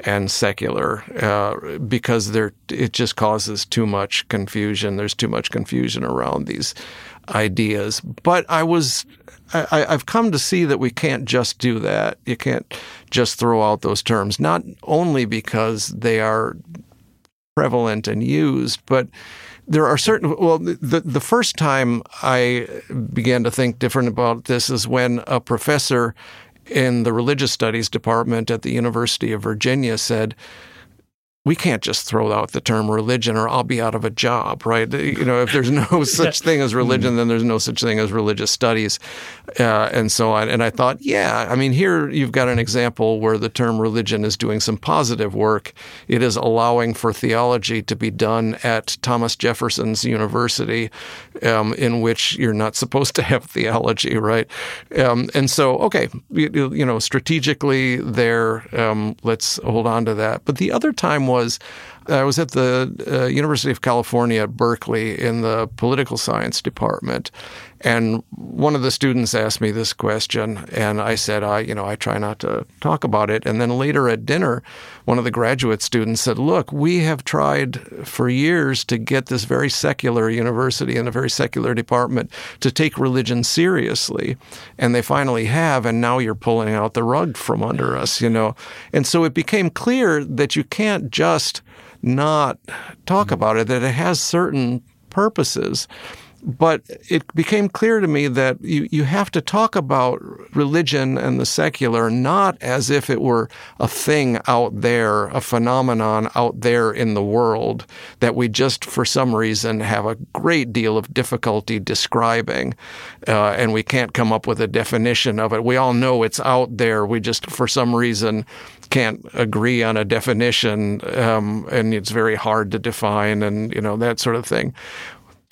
and secular uh, because there it just causes too much confusion. There's too much confusion around these ideas. But I was I, have come to see that we can't just do that. You can't just throw out those terms, not only because they are prevalent and used, but there are certain well the the first time I began to think different about this is when a professor in the religious studies department at the University of Virginia said we can't just throw out the term religion or I'll be out of a job, right? You know, if there's no such thing as religion, then there's no such thing as religious studies, uh, and so on. And I thought, yeah, I mean, here you've got an example where the term religion is doing some positive work. It is allowing for theology to be done at Thomas Jefferson's University, um, in which you're not supposed to have theology, right? Um, and so, okay, you, you, know, strategically there, um, let's hold on to that. But the other time was I was at the uh, University of California at Berkeley in the political science department, and one of the students asked me this question, and I said, I, you know, I try not to talk about it. And then later at dinner, one of the graduate students said, Look, we have tried for years to get this very secular university and a very secular department to take religion seriously. And they finally have, and now you're pulling out the rug from under us, you know. And so it became clear that you can't just not talk about it, that it has certain purposes. But it became clear to me that you, you have to talk about religion and the secular not as if it were a thing out there, a phenomenon out there in the world that we just for some reason have a great deal of difficulty describing. Uh, and we can't come up with a definition of it. We all know it's out there. We just for some reason can't agree on a definition, um, and it's very hard to define, and you know that sort of thing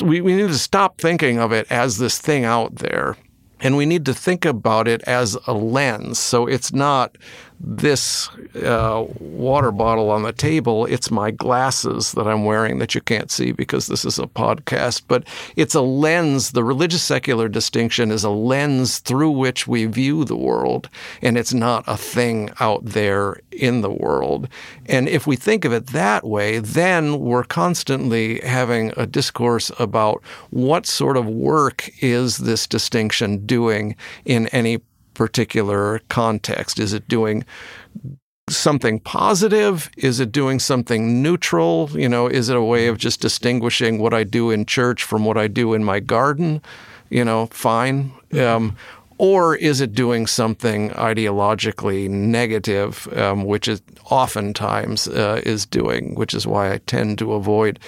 we, we need to stop thinking of it as this thing out there. And we need to think about it as a lens. So it's not this uh, water bottle on the table. It's my glasses that I'm wearing that you can't see because this is a podcast. But it's a lens. The religious secular distinction is a lens through which we view the world, and it's not a thing out there in the world. And if we think of it that way, then we're constantly having a discourse about what sort of work is this distinction doing in any particular context? Is it doing something positive? Is it doing something neutral? You know, is it a way of just distinguishing what I do in church from what I do in my garden? You know, fine. Um, or is it doing something ideologically negative, um, which it oftentimes uh, is doing, which is why I tend to avoid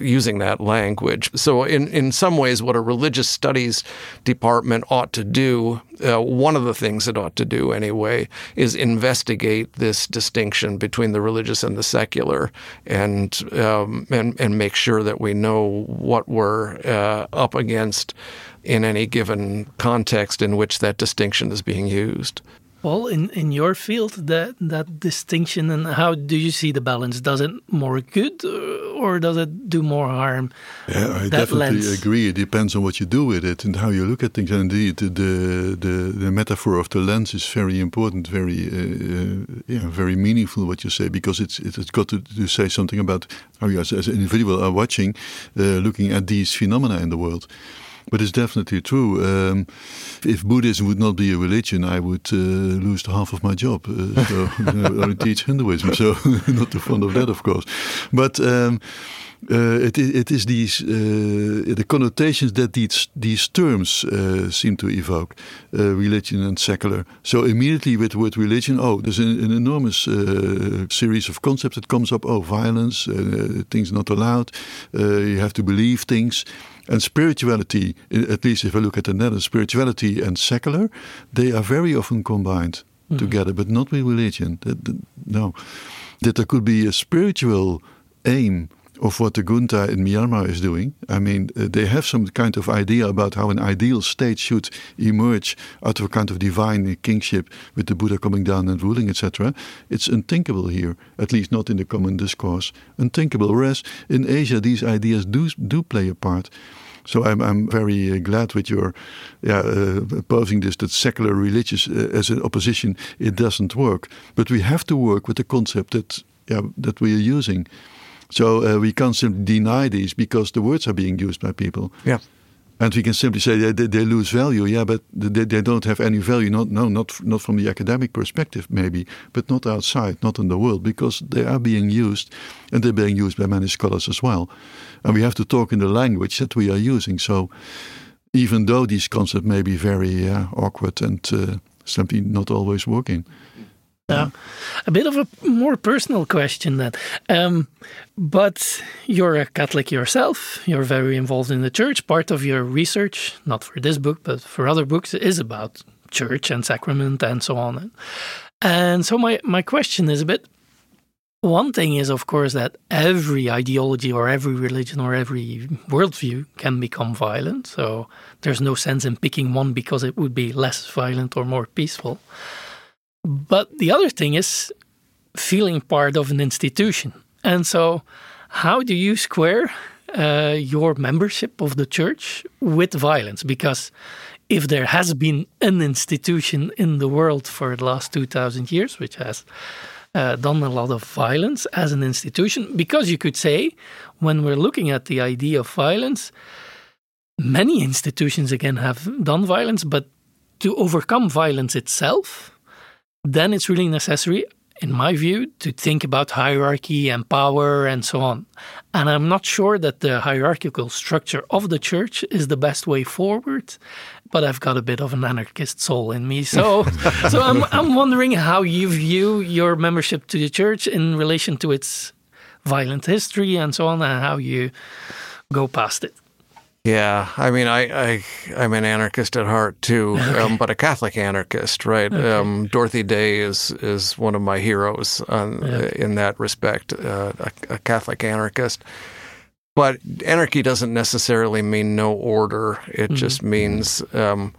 using that language. So, in, in some ways, what a religious studies department ought to do, uh, one of the things it ought to do anyway, is investigate this distinction between the religious and the secular, and um, and and make sure that we know what we're uh, up against in any given context in which that distinction is being used. Well, in, in your field, that that distinction and how do you see the balance? Does it more good uh, or does it do more harm? Yeah, I definitely lens? agree. It depends on what you do with it and how you look at things. And indeed, the the, the metaphor of the lens is very important, very uh, uh, yeah, very meaningful. What you say because it's it's got to, to say something about how you as, as an individual are watching, uh, looking at these phenomena in the world. But it's definitely true. Um, if Buddhism would not be a religion, I would uh, lose half of my job. Uh, so I teach Hinduism, so not too fond of that, of course. But um, uh, it, it is these uh, the connotations that these these terms uh, seem to evoke, uh, religion and secular. So immediately with the word religion, oh, there's an, an enormous uh, series of concepts that comes up. Oh, violence, uh, things not allowed. you have to believe things. And spirituality, at least if I look at the Netherlands, spirituality and secular, they are very often combined mm. together, but not with religion. No. That there could be a spiritual aim of what the junta in Myanmar is doing. I mean, uh, they have some kind of idea about how an ideal state should emerge out of a kind of divine kingship with the Buddha coming down and ruling, etc. It's unthinkable here, at least not in the common discourse. Unthinkable. Whereas in Asia, these ideas do do play a part. So I'm I'm very uh, glad with your yeah, uh, posing this that secular religious uh, as an opposition it doesn't work, but we have to work with the concept that yeah that we are using. So uh, we can't simply deny these because the words are being used by people. Yeah. And we can simply say they, they lose value. Yeah, but they, they don't have any value. Not no, not not from the academic perspective, maybe, but not outside, not in the world, because they are being used, and they're being used by many scholars as well. And we have to talk in the language that we are using. So, even though these concepts may be very uh, awkward and uh, simply not always working. Yeah. A bit of a more personal question then. Um, but you're a Catholic yourself. You're very involved in the church. Part of your research, not for this book, but for other books, is about church and sacrament and so on. And so my, my question is a bit one thing is, of course, that every ideology or every religion or every worldview can become violent. So there's no sense in picking one because it would be less violent or more peaceful. But the other thing is feeling part of an institution. And so, how do you square uh, your membership of the church with violence? Because if there has been an institution in the world for the last 2000 years, which has uh, done a lot of violence as an institution, because you could say, when we're looking at the idea of violence, many institutions again have done violence, but to overcome violence itself, then it's really necessary, in my view, to think about hierarchy and power and so on. And I'm not sure that the hierarchical structure of the church is the best way forward. But I've got a bit of an anarchist soul in me, so so I'm I'm wondering how you view your membership to the church in relation to its violent history and so on, and how you go past it. Yeah, I mean, I, I I'm an anarchist at heart too, okay. um, but a Catholic anarchist, right? Okay. Um, Dorothy Day is is one of my heroes on, okay. in that respect, uh, a, a, Catholic anarchist. But anarchy doesn't necessarily mean no order; it mm-hmm. just means um,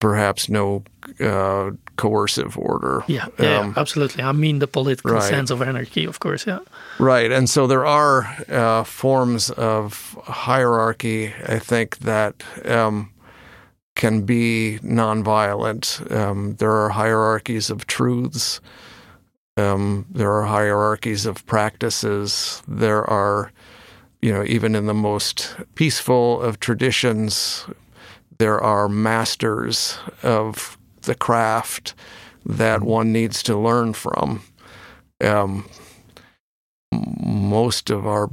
perhaps no uh, coercive order. Yeah, yeah, um, absolutely. I mean the political right. sense of anarchy, of course. Yeah. Right, and so there are uh, forms of hierarchy. I think that. Um, can be nonviolent. Um, there are hierarchies of truths. Um, there are hierarchies of practices. There are, you know, even in the most peaceful of traditions, there are masters of the craft that mm-hmm. one needs to learn from. Um, most of our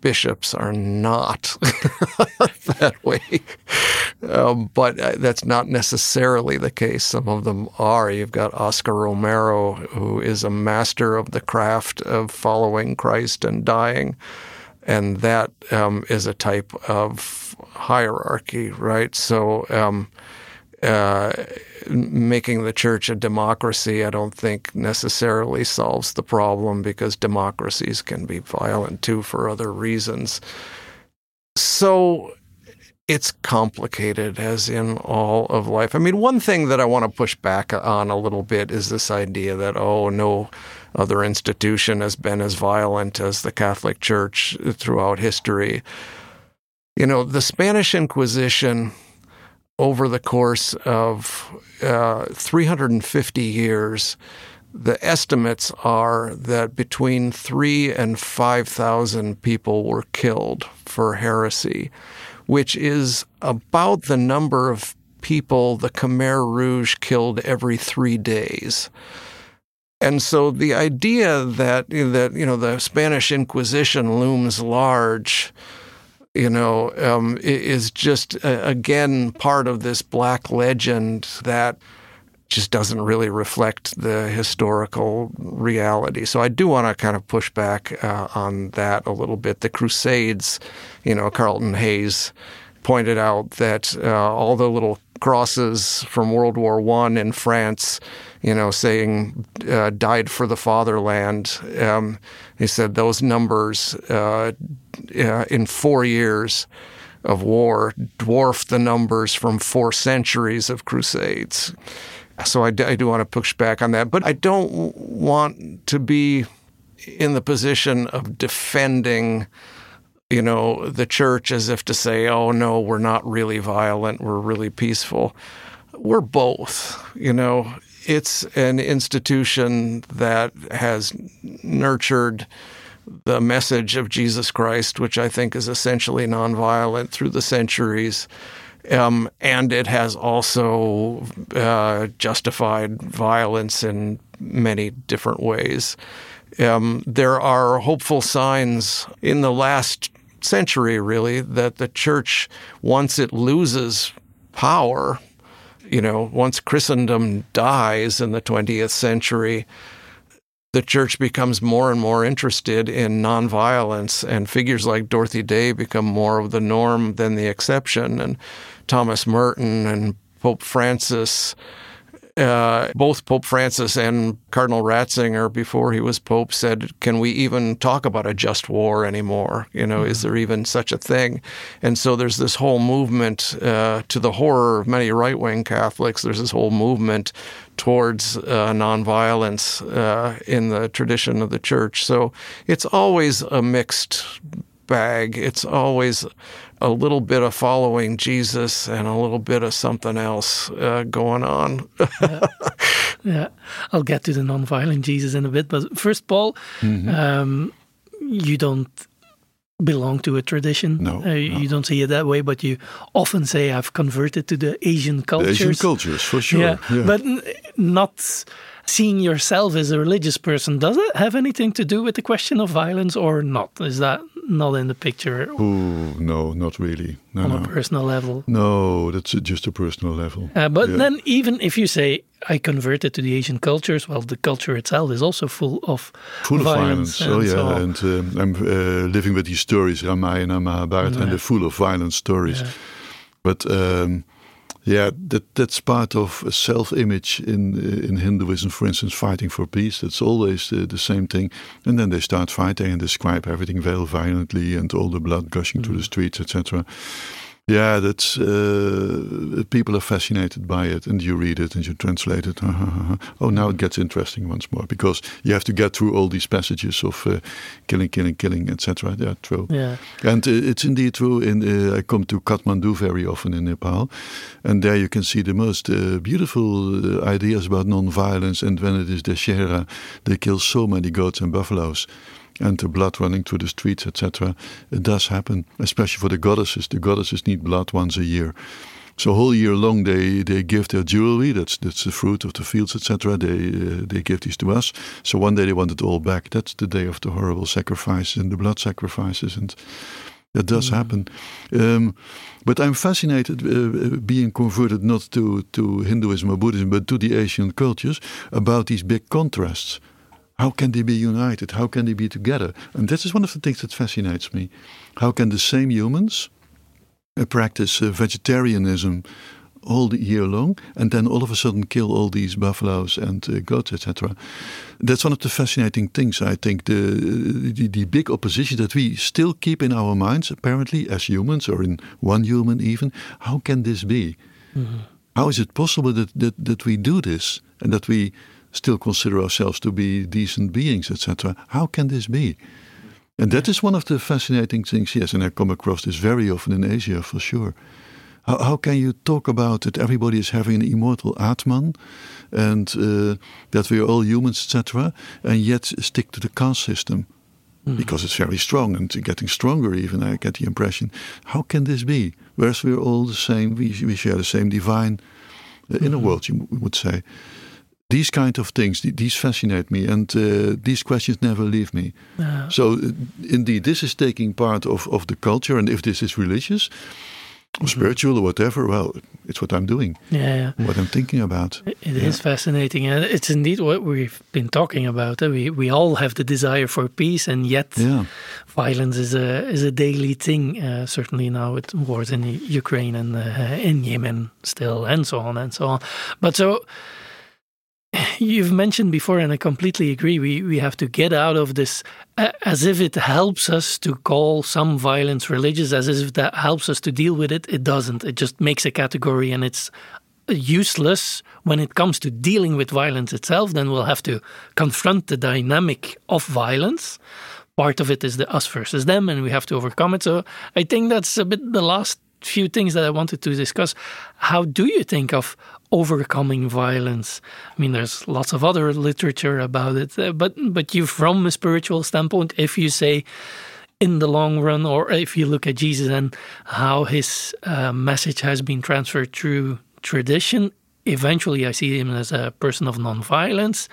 bishops are not that way. Um, but uh, that's not necessarily the case. Some of them are. You've got Oscar Romero, who is a master of the craft of following Christ and dying. And that um, is a type of hierarchy, right? So, um, uh, making the church a democracy, I don't think necessarily solves the problem because democracies can be violent too for other reasons. So, it's complicated as in all of life. I mean, one thing that I want to push back on a little bit is this idea that, oh, no other institution has been as violent as the Catholic Church throughout history. You know, the Spanish Inquisition, over the course of uh, 350 years, the estimates are that between three and 5,000 people were killed for heresy which is about the number of people the Khmer Rouge killed every three days. And so the idea that that you know the Spanish Inquisition looms large, you know, um, is just uh, again part of this black legend that just doesn't really reflect the historical reality. So I do want to kind of push back uh, on that a little bit. The Crusades, you know, Carlton Hayes pointed out that uh, all the little crosses from World War One in France, you know, saying uh, "died for the fatherland." Um, he said those numbers uh, in four years of war dwarf the numbers from four centuries of crusades. So I, I do want to push back on that, but I don't want to be in the position of defending you know, the church as if to say, oh, no, we're not really violent, we're really peaceful. We're both, you know. It's an institution that has nurtured the message of Jesus Christ, which I think is essentially nonviolent through the centuries. Um, and it has also uh, justified violence in many different ways. Um, there are hopeful signs in the last century, really, that the church, once it loses power, you know, once Christendom dies in the 20th century, the church becomes more and more interested in nonviolence, and figures like Dorothy Day become more of the norm than the exception. And Thomas Merton and Pope Francis uh, both Pope Francis and Cardinal Ratzinger, before he was Pope, said, Can we even talk about a just war anymore? You know, mm-hmm. is there even such a thing? And so there's this whole movement, uh, to the horror of many right wing Catholics, there's this whole movement towards uh, nonviolence uh, in the tradition of the church. So it's always a mixed bag. It's always a little bit of following Jesus and a little bit of something else uh, going on. yeah. yeah. I'll get to the non-violent Jesus in a bit, but first, Paul, mm-hmm. um, you don't belong to a tradition. No, uh, no, you don't see it that way, but you often say, "I've converted to the Asian cultures." The Asian cultures, for sure. Yeah, yeah. but not seeing yourself as a religious person. Does it have anything to do with the question of violence or not? Is that not in the picture? Oh no, not really. No, on no. a personal level. No, that's just a personal level. Uh, but yeah. then, even if you say I converted to the Asian cultures, well, the culture itself is also full of full violence. of violence. oh yeah, so and um, I'm uh, living with these stories, Ramayana, Mahabharata, yeah. and they're full of violent stories. Yeah. But um, yeah, that that's part of a self-image in uh, in Hinduism. For instance, fighting for peace. That's always uh, the same thing. And then they start fighting and describe everything very violently and all the blood gushing mm. through the streets, etc. Yeah, that's uh, people are fascinated by it, and you read it and you translate it. oh, now it gets interesting once more because you have to get through all these passages of uh, killing, killing, killing, etc. Yeah, true. Yeah, and uh, it's indeed true. In uh, I come to Kathmandu very often in Nepal, and there you can see the most uh, beautiful uh, ideas about non-violence. And when it is Dashera, they kill so many goats and buffaloes and the blood running through the streets, etc. It does happen, especially for the goddesses. The goddesses need blood once a year. So whole year long they, they give their jewelry. That's that's the fruit of the fields, etc. They uh, they give these to us. So one day they want it all back. That's the day of the horrible sacrifices and the blood sacrifices, and that does mm. happen. Um, but I'm fascinated, uh, being converted not to to Hinduism or Buddhism, but to the Asian cultures, about these big contrasts. How can they be united? How can they be together? And this is one of the things that fascinates me. How can the same humans uh, practice uh, vegetarianism all the year long, and then all of a sudden kill all these buffaloes and uh, goats, etc. That's one of the fascinating things. I think the, the, the big opposition that we still keep in our minds, apparently as humans or in one human even. How can this be? Mm-hmm. How is it possible that, that that we do this and that we still consider ourselves to be decent beings, etc.? How can this be? And that is one of the fascinating things, yes, and I come across this very often in Asia for sure. How, how can you talk about that everybody is having an immortal Atman and uh, that we are all humans, etc., and yet stick to the caste system? Mm. Because it's very strong and getting stronger, even, I get the impression. How can this be? Whereas we're all the same, we, we share the same divine uh, inner mm-hmm. world, you would say these kind of things these fascinate me and uh, these questions never leave me so uh, indeed this is taking part of, of the culture and if this is religious or mm-hmm. spiritual or whatever well it's what i'm doing yeah, yeah. what i'm thinking about It, it yeah. is fascinating and it's indeed what we've been talking about we we all have the desire for peace and yet yeah. violence is a is a daily thing uh, certainly now with wars in ukraine and uh, in yemen still and so on and so on but so you've mentioned before, and I completely agree, we, we have to get out of this uh, as if it helps us to call some violence religious, as if that helps us to deal with it. It doesn't. It just makes a category and it's useless when it comes to dealing with violence itself. Then we'll have to confront the dynamic of violence. Part of it is the us versus them, and we have to overcome it. So I think that's a bit the last few things that I wanted to discuss. How do you think of overcoming violence? I mean, there's lots of other literature about it, uh, but but you, from a spiritual standpoint, if you say in the long run, or if you look at Jesus and how his uh, message has been transferred through tradition, eventually I see him as a person of nonviolence.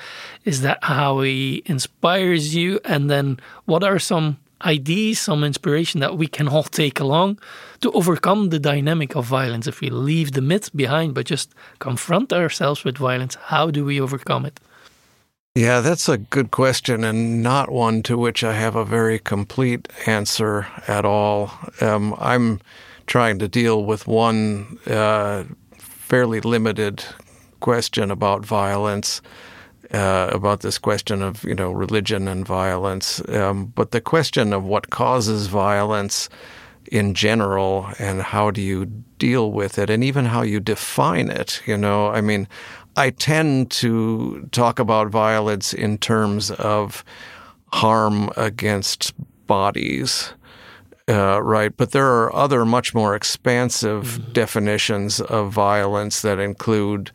Is that how he inspires you? And then, what are some ideas, some inspiration that we can all take along to overcome the dynamic of violence. If we leave the myth behind but just confront ourselves with violence, how do we overcome it? Yeah, that's a good question, and not one to which I have a very complete answer at all. Um, I'm trying to deal with one uh, fairly limited question about violence uh, about this question of you know religion and violence, um, but the question of what causes violence in general and how do you deal with it and even how you define it. You know, I mean, I tend to talk about violence in terms of harm against bodies. Uh, right, but there are other much more expansive mm-hmm. definitions of violence that include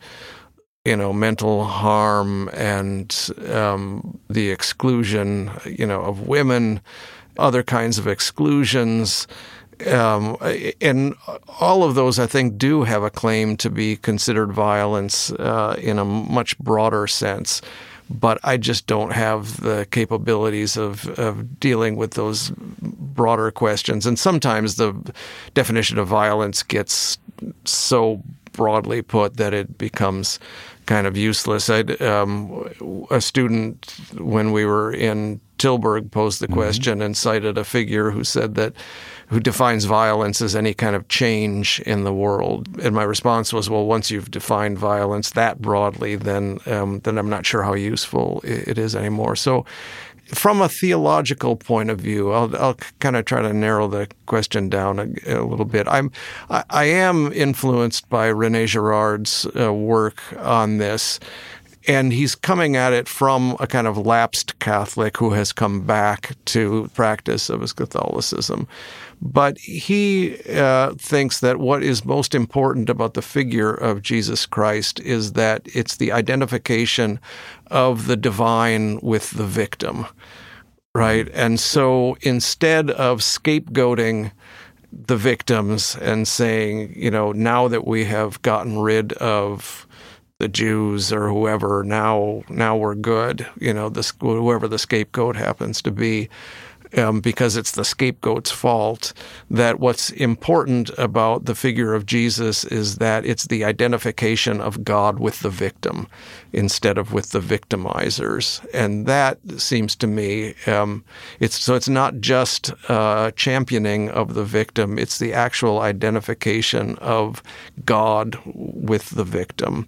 you know, mental harm and um, the exclusion, you know, of women, other kinds of exclusions. Um, and all of those, I think, do have a claim to be considered violence uh, in a much broader sense. But I just don't have the capabilities of, of dealing with those broader questions. And sometimes the definition of violence gets so broadly put that it becomes kind of useless. Um, a student when we were in Tilburg posed the mm-hmm. question and cited a figure who said that who defines violence as any kind of change in the world. And my response was, well, once you've defined violence that broadly, then um, then I'm not sure how useful it is anymore. So from a theological point of view, I'll, I'll kind of try to narrow the question down a, a little bit. I'm, I, I, am influenced by Rene Girard's uh, work on this, and he's coming at it from a kind of lapsed Catholic who has come back to practice of his Catholicism. But he uh, thinks that what is most important about the figure of Jesus Christ is that it's the identification of the divine with the victim, right? And so instead of scapegoating the victims and saying, you know, now that we have gotten rid of the Jews or whoever, now now we're good, you know, this whoever the scapegoat happens to be um, because it's the scapegoat's fault. That what's important about the figure of Jesus is that it's the identification of God with the victim instead of with the victimizers, and that seems to me um, it's so it's not just uh, championing of the victim; it's the actual identification of God with the victim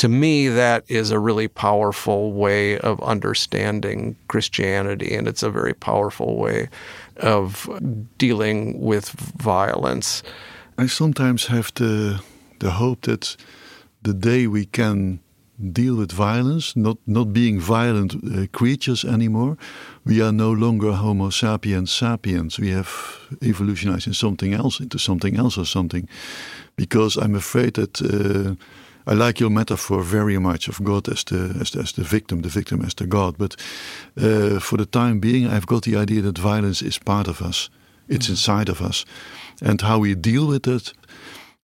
to me, that is a really powerful way of understanding Christianity, and it's a very powerful way of dealing with violence. I sometimes have the the hope that the day we can deal with violence, not not being violent uh, creatures anymore, we are no longer Homo sapiens sapiens. We have evolutionized in something else, into something else or something, because I'm afraid that. Uh, I like your metaphor very much of God as the as the, as the victim, the victim as the God. But uh, for the time being, I've got the idea that violence is part of us. It's mm. inside of us, and how we deal with it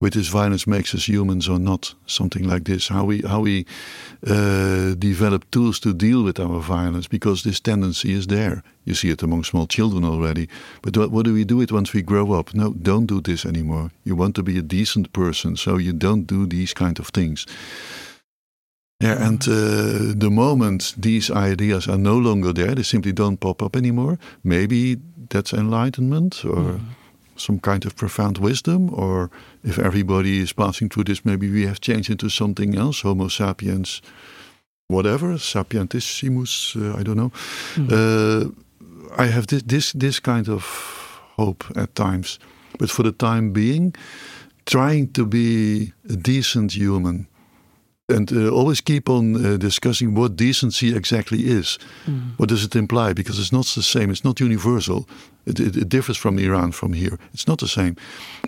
with this violence makes us humans or not, something like this. How we how we uh, develop tools to deal with our violence, because this tendency is there. You see it among small children already. But what, what do we do it once we grow up? No, don't do this anymore. You want to be a decent person, so you don't do these kind of things. Yeah, and uh, the moment these ideas are no longer there, they simply don't pop up anymore. Maybe that's enlightenment or. Mm some kind of profound wisdom, or if everybody is passing through this, maybe we have changed into something else, Homo sapiens, whatever, sapientissimus, uh, I don't know. Mm. Uh, I have this, this this kind of hope at times, but for the time being, trying to be a decent human and uh, always keep on uh, discussing what decency exactly is. Mm. What does it imply? Because it's not the same. It's not universal. It, it, it, differs from Iran from here. It's not the same.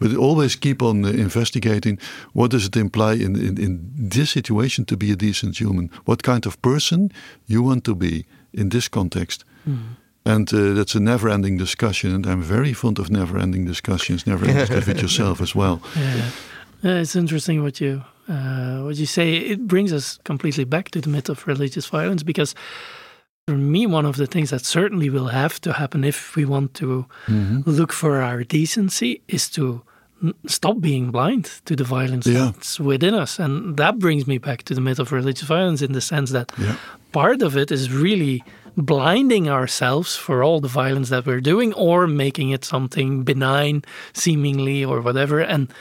But always keep on uh, investigating what does it imply in, in, in this situation to be a decent human. What kind of person you want to be in this context. Mm. And uh, that's a never-ending discussion, and I'm very fond of never-ending discussions. Never-ending with yourself as well. Yeah. Yeah, it's interesting what you uh, what you say, it brings us completely back to the myth of religious violence because for me, one of the things that certainly will have to happen if we want to mm-hmm. look for our decency is to stop being blind to the violence yeah. that's within us. And that brings me back to the myth of religious violence in the sense that yeah. part of it is really blinding ourselves for all the violence that we're doing or making it something benign, seemingly, or whatever. And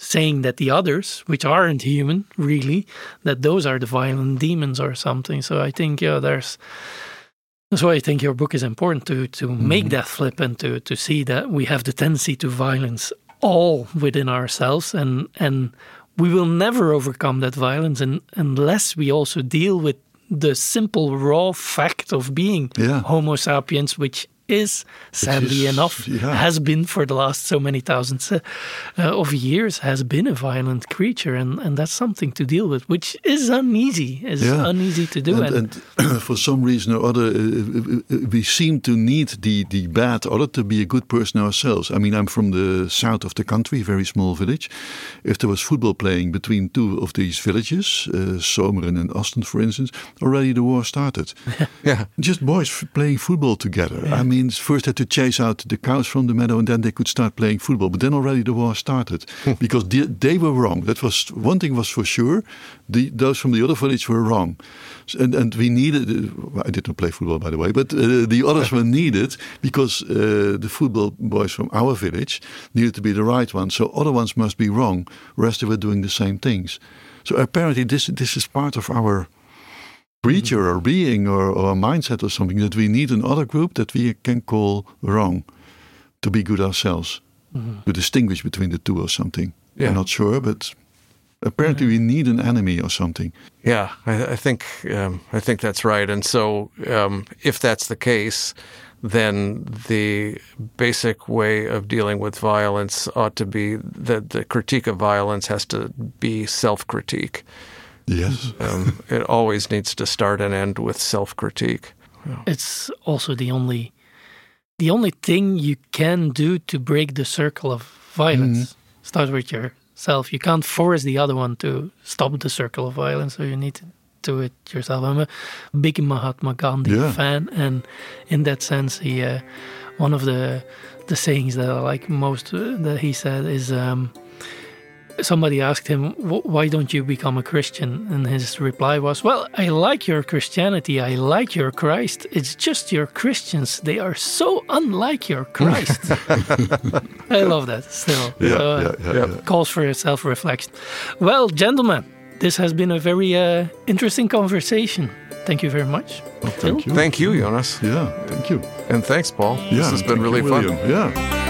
saying that the others, which aren't human really, that those are the violent demons or something. So I think yeah, there's that's why I think your book is important to to mm-hmm. make that flip and to to see that we have the tendency to violence all within ourselves and and we will never overcome that violence and, unless we also deal with the simple raw fact of being yeah. Homo sapiens, which is, sadly is, enough, yeah. has been for the last so many thousands uh, of years, has been a violent creature, and, and that's something to deal with, which is uneasy, is yeah. uneasy to do. And, and, and for some reason or other, uh, uh, we seem to need the the bad other to be a good person ourselves. I mean, I'm from the south of the country, very small village. If there was football playing between two of these villages, uh, Someren and Asten, for instance, already the war started. yeah, just boys playing football together. Yeah. I mean first had to chase out the cows from the meadow and then they could start playing football. But then already the war started hmm. because they, they, were wrong. That was one thing was for sure. The, those from the other village were wrong. And, and we needed, uh, I did not play football by the way, but uh, the others were needed because uh, the football boys from our village needed to be the right ones. So other ones must be wrong, whereas they were doing the same things. So apparently this, this is part of our creature or being or, or mindset or something that we need another group that we can call wrong to be good ourselves, mm-hmm. to distinguish between the two or something. Yeah. I'm not sure, but apparently we need an enemy or something. Yeah, I, I think um, I think that's right. And so, um, if that's the case, then the basic way of dealing with violence ought to be that the critique of violence has to be self-critique. Yes. Um, it always needs to start and end with self critique. It's also the only the only thing you can do to break the circle of violence. Mm. Start with yourself. You can't force the other one to stop the circle of violence, so you need to do it yourself. I'm a big Mahatma Gandhi Yeah. fan, and in that sense, he uh, one of the the sayings that I like most uh, that he said is. Um, Somebody asked him, "Why don't you become a Christian?" And his reply was, "Well, I like your Christianity. I like your Christ. It's just your Christians. They are so unlike your Christ." I love that. Still, Yeah, So, uh, yeah, yeah, yeah. calls for self-reflection. Well, gentlemen, this has been a very uh, interesting conversation. Thank you very much. Well, thank you. Thank you, Jonas. Yeah, thank you. And thanks, Paul. Yeah, this has been really you, fun. William. Yeah.